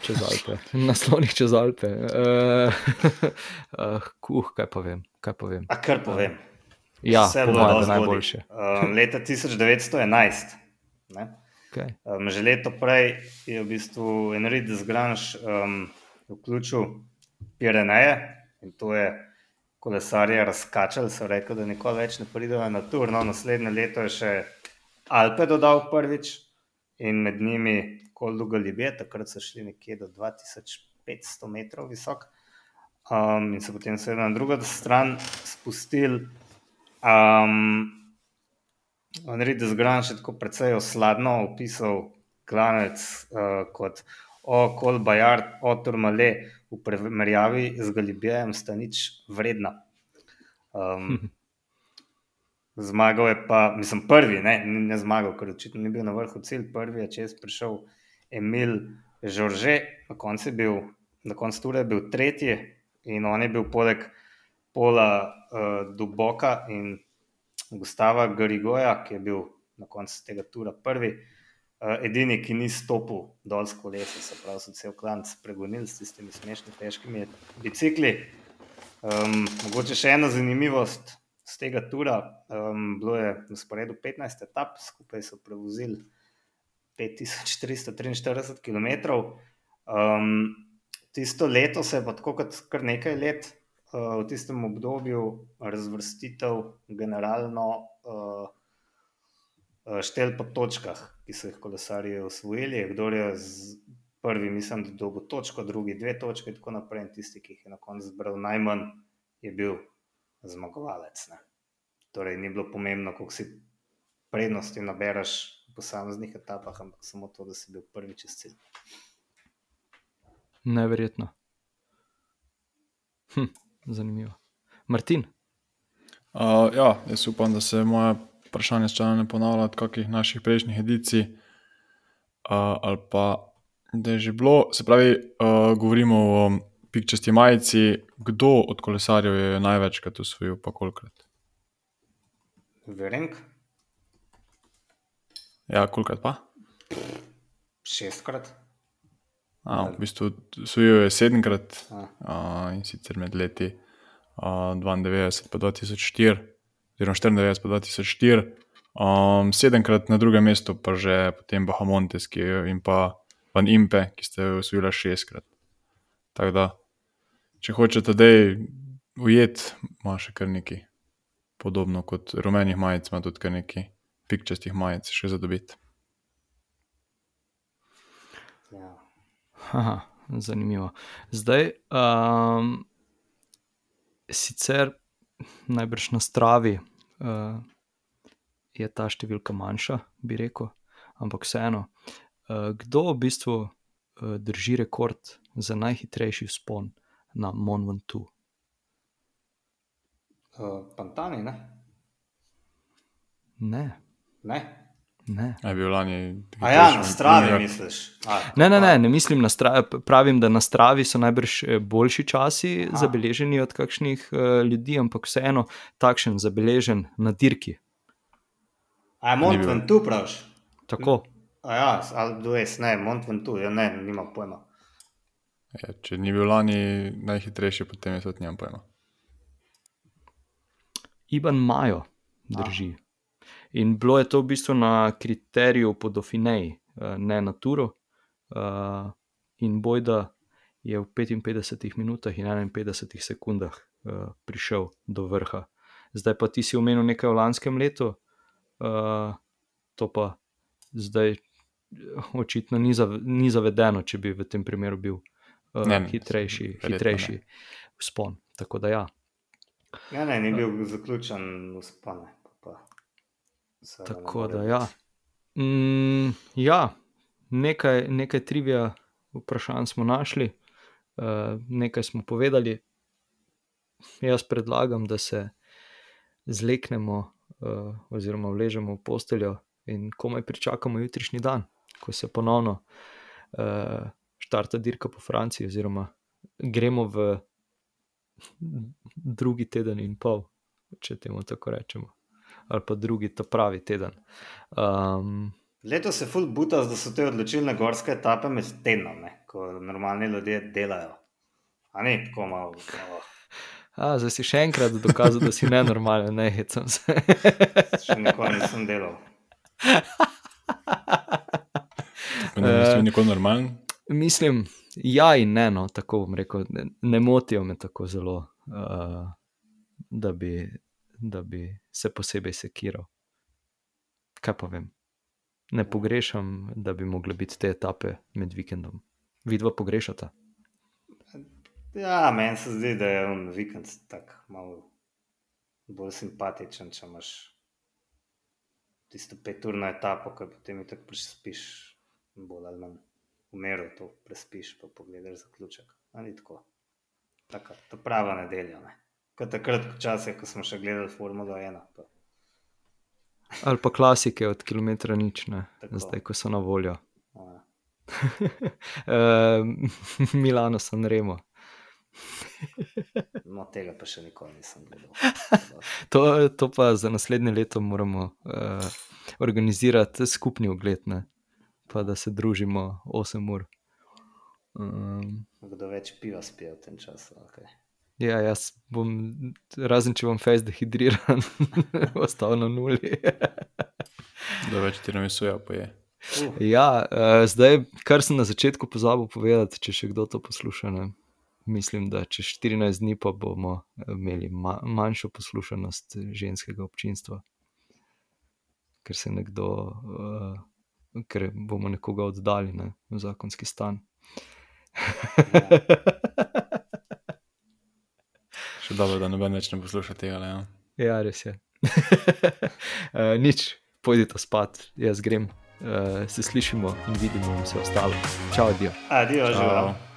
Čez Alpe, na slonih čez Alpe. Uh, uh, kuh, kaj pa vem. Kaj pa vem. A kar povem. Ja, Vse po bilo najboljše. Um, leta 1911. Ne? Okay. Um, že leto prej je v bistvu Enrique Zgranš um, vključil Pireneje in to je kolesarje razkačali, so rekli, da nikoli več ne pridejo na tur. No, naslednje leto je še Alpe dodal prvič in med njimi Kolduga Libije, takrat so šli nekje do 2500 metrov visok. Um, in se potem seveda na drugo stran spustili. Um, Enrique Zgran še tako precej osladno opisal klanec uh, kot okol Bajard, o Turmale, v primerjavi z Galibijem sta nič vredna. Um, zmagal je pa, mislim, prvi, ne, ne zmagal, ker očitno ni bil na vrhu cilj, prvi je čez prišel Emil Žorže, na koncu je bil, na koncu ture je bil tretji in on je bil poleg Pola uh, Duboka in Gustava Garigoja, ki je bil na koncu tega tura prvi, uh, edini, ki ni stopil dol s kolesa, se pravi, so cel klan spregonili s tistimi smešni, težkimi bicikli. Um, mogoče še ena zanimivost z tega tura. Um, bilo je na sporedu 15 etap, skupaj so prevozili 5343 km. Um, tisto leto se je pa tako kot kar nekaj let uh, v tistem obdobju razvrstitev generalno uh, štel po točkah, ki so jih kolesarji osvojili. Kdo je prvi, mislim, da dobo točko, drugi dve točke in tako naprej. In tisti, ki jih je na koncu zbral najmanj, je bil zmagovalec. Ne. Torej, ni bilo pomembno, koliko si prednosti nabereš v posameznih etapah, ampak samo to, da si bil prvi čez cilj. Neverjetno. Hm, zanimivo. Martin, Uh, ja, jaz upam, da se moje vprašanje sčasoma ne ponavlja od kakih naših prejšnjih edicij. Uh, ali pa da je že bilo, se pravi, uh, govorimo o pikčasti majici. Kdo od kolesarjev je največkrat usvojil, pa kolikrat? Verenk, Ja, kolikrat pa? šestkrat. A, v bistvu usvojil je sedemkrat A. uh, in sicer med leti uh, 92 in 2004, oziroma 94 in 2004. Um, sedemkrat na drugem mestu, pa že potem Bahamontes je, in pa Van Impe, ki ste jo usvojili šestkrat. Tako da, če hočete zdaj ujeti, ima še kar nekaj podobno kot rumenih majic, ima tudi kar nekaj pikčastih majic še za dobiti. Aha, zanimivo. Zdaj, um, sicer najbrž na stravi uh, je ta številka manjša, bi rekel, ampak vseeno. Uh, kdo v bistvu uh, drži rekord za najhitrejši vzpon na Ventoux? Uh, Pantani, ne? Ne, ne? Ne. A je bil lani. A ja, na stravi misliš. A, Ne, ne, ne, ne mislim na stravi. Pravim, da na stravi so najbrž eh, boljši časi Aha. zabeleženi od kakšnih uh, ljudi, ampak vseeno takšen zabeležen na dirki. A je Ni Mont bil. Ventoux, praviš? Tako. A ja, ali dues, ne, Mont Ventoux, ja, ne, nima pojma. Ja, če ni bil lani najhitrejši, potem je tudi nimam pojma. Iban Majo drži. In bilo je to v bistvu na kriteriju po Dauphineji, eh, ne na Turu. eh, In Bojda je v 55 minutah in 51 sekundah eh, prišel do vrha. Zdaj pa ti si omenil nekaj v lanskem letu, to pa zdaj, očitno ni, zav, ni zavedeno, če bi v tem primeru bil Ne, ne, hitrejši, verjetno hitrejši spon. Tako da ja. Ja, ne, ni bil zaključen v pa Tako da ja. Mm, ja, nekaj, nekaj trivija vprašanj smo našli, uh, nekaj smo povedali. Jaz predlagam, da se zleknemo, uh, oziroma vležemo v posteljo in komaj pričakamo jutrišnji dan, ko se ponovno uh, štarta dirka po Franciji, oziroma gremo v drugi teden in pol, če temu tako rečemo, ali pa drugi, ta pravi teden. Um, Leto se ful buta, da so te odločilne gorske etape med tednom, ne, ko normalni ljudje delajo. A ni tako malo. malo. a, zdaj si še enkrat dokazal, da si nenormalen, ne hecam se. Še nikoli nisem delal. Tako da nisi bil nikoli normalen. Mislim, ja in ne, no, tako bom rekel, ne, ne motijo me tako zelo, uh, da, bi, da bi se posebej sekiral. Kaj pa vem. Ne pogrešam, da bi mogle biti te etape med vikendom. Vidva pogrešata. Ja, meni se zdi, da je on vikend tako malo bolj simpatičen, če imaš tisto peturno etapo, ki potem tako prespiš, bolj ali manj umeru to prespiš, pa pogledaš zaključek. A ni tako. Taka, to prava nedelja. Ne? Kot takrat, včasih, ko smo še gledali Formulo 1. Pa. Ali pa klasike od kilometra nič, ne, Tako. zdaj, ko so na voljo. Ja. uh, Milano San Remo. No, tega pa še nikoli nisem gledal. To, to pa za naslednje leto moramo uh, organizirati skupni ogled, ne? pa da se družimo 8 ur. Um, Kdo več piva spije v tem času. Okay. Ja, jaz bom, razen če bom fejs dehidriran, ostal na nuli. Da več tiramisu poje. Uh, ja, uh, zdaj, kar sem na začetku pozabil povedati, če še kdo to posluša. Ne? Mislim, da čez 14 dni pa bomo imeli ma manjšo poslušanost ženskega občinstva, ker se nekdo, uh, ker bomo nekoga oddali ne, v zakonski stan. Še dobro, da noben več ne posluša tega. Ja. ja, res je. uh, nič, pojdite spat, jaz grem. Uh, se slišimo in vidimo, in vse ostalo. Čau. Adijo, Čau. živijo.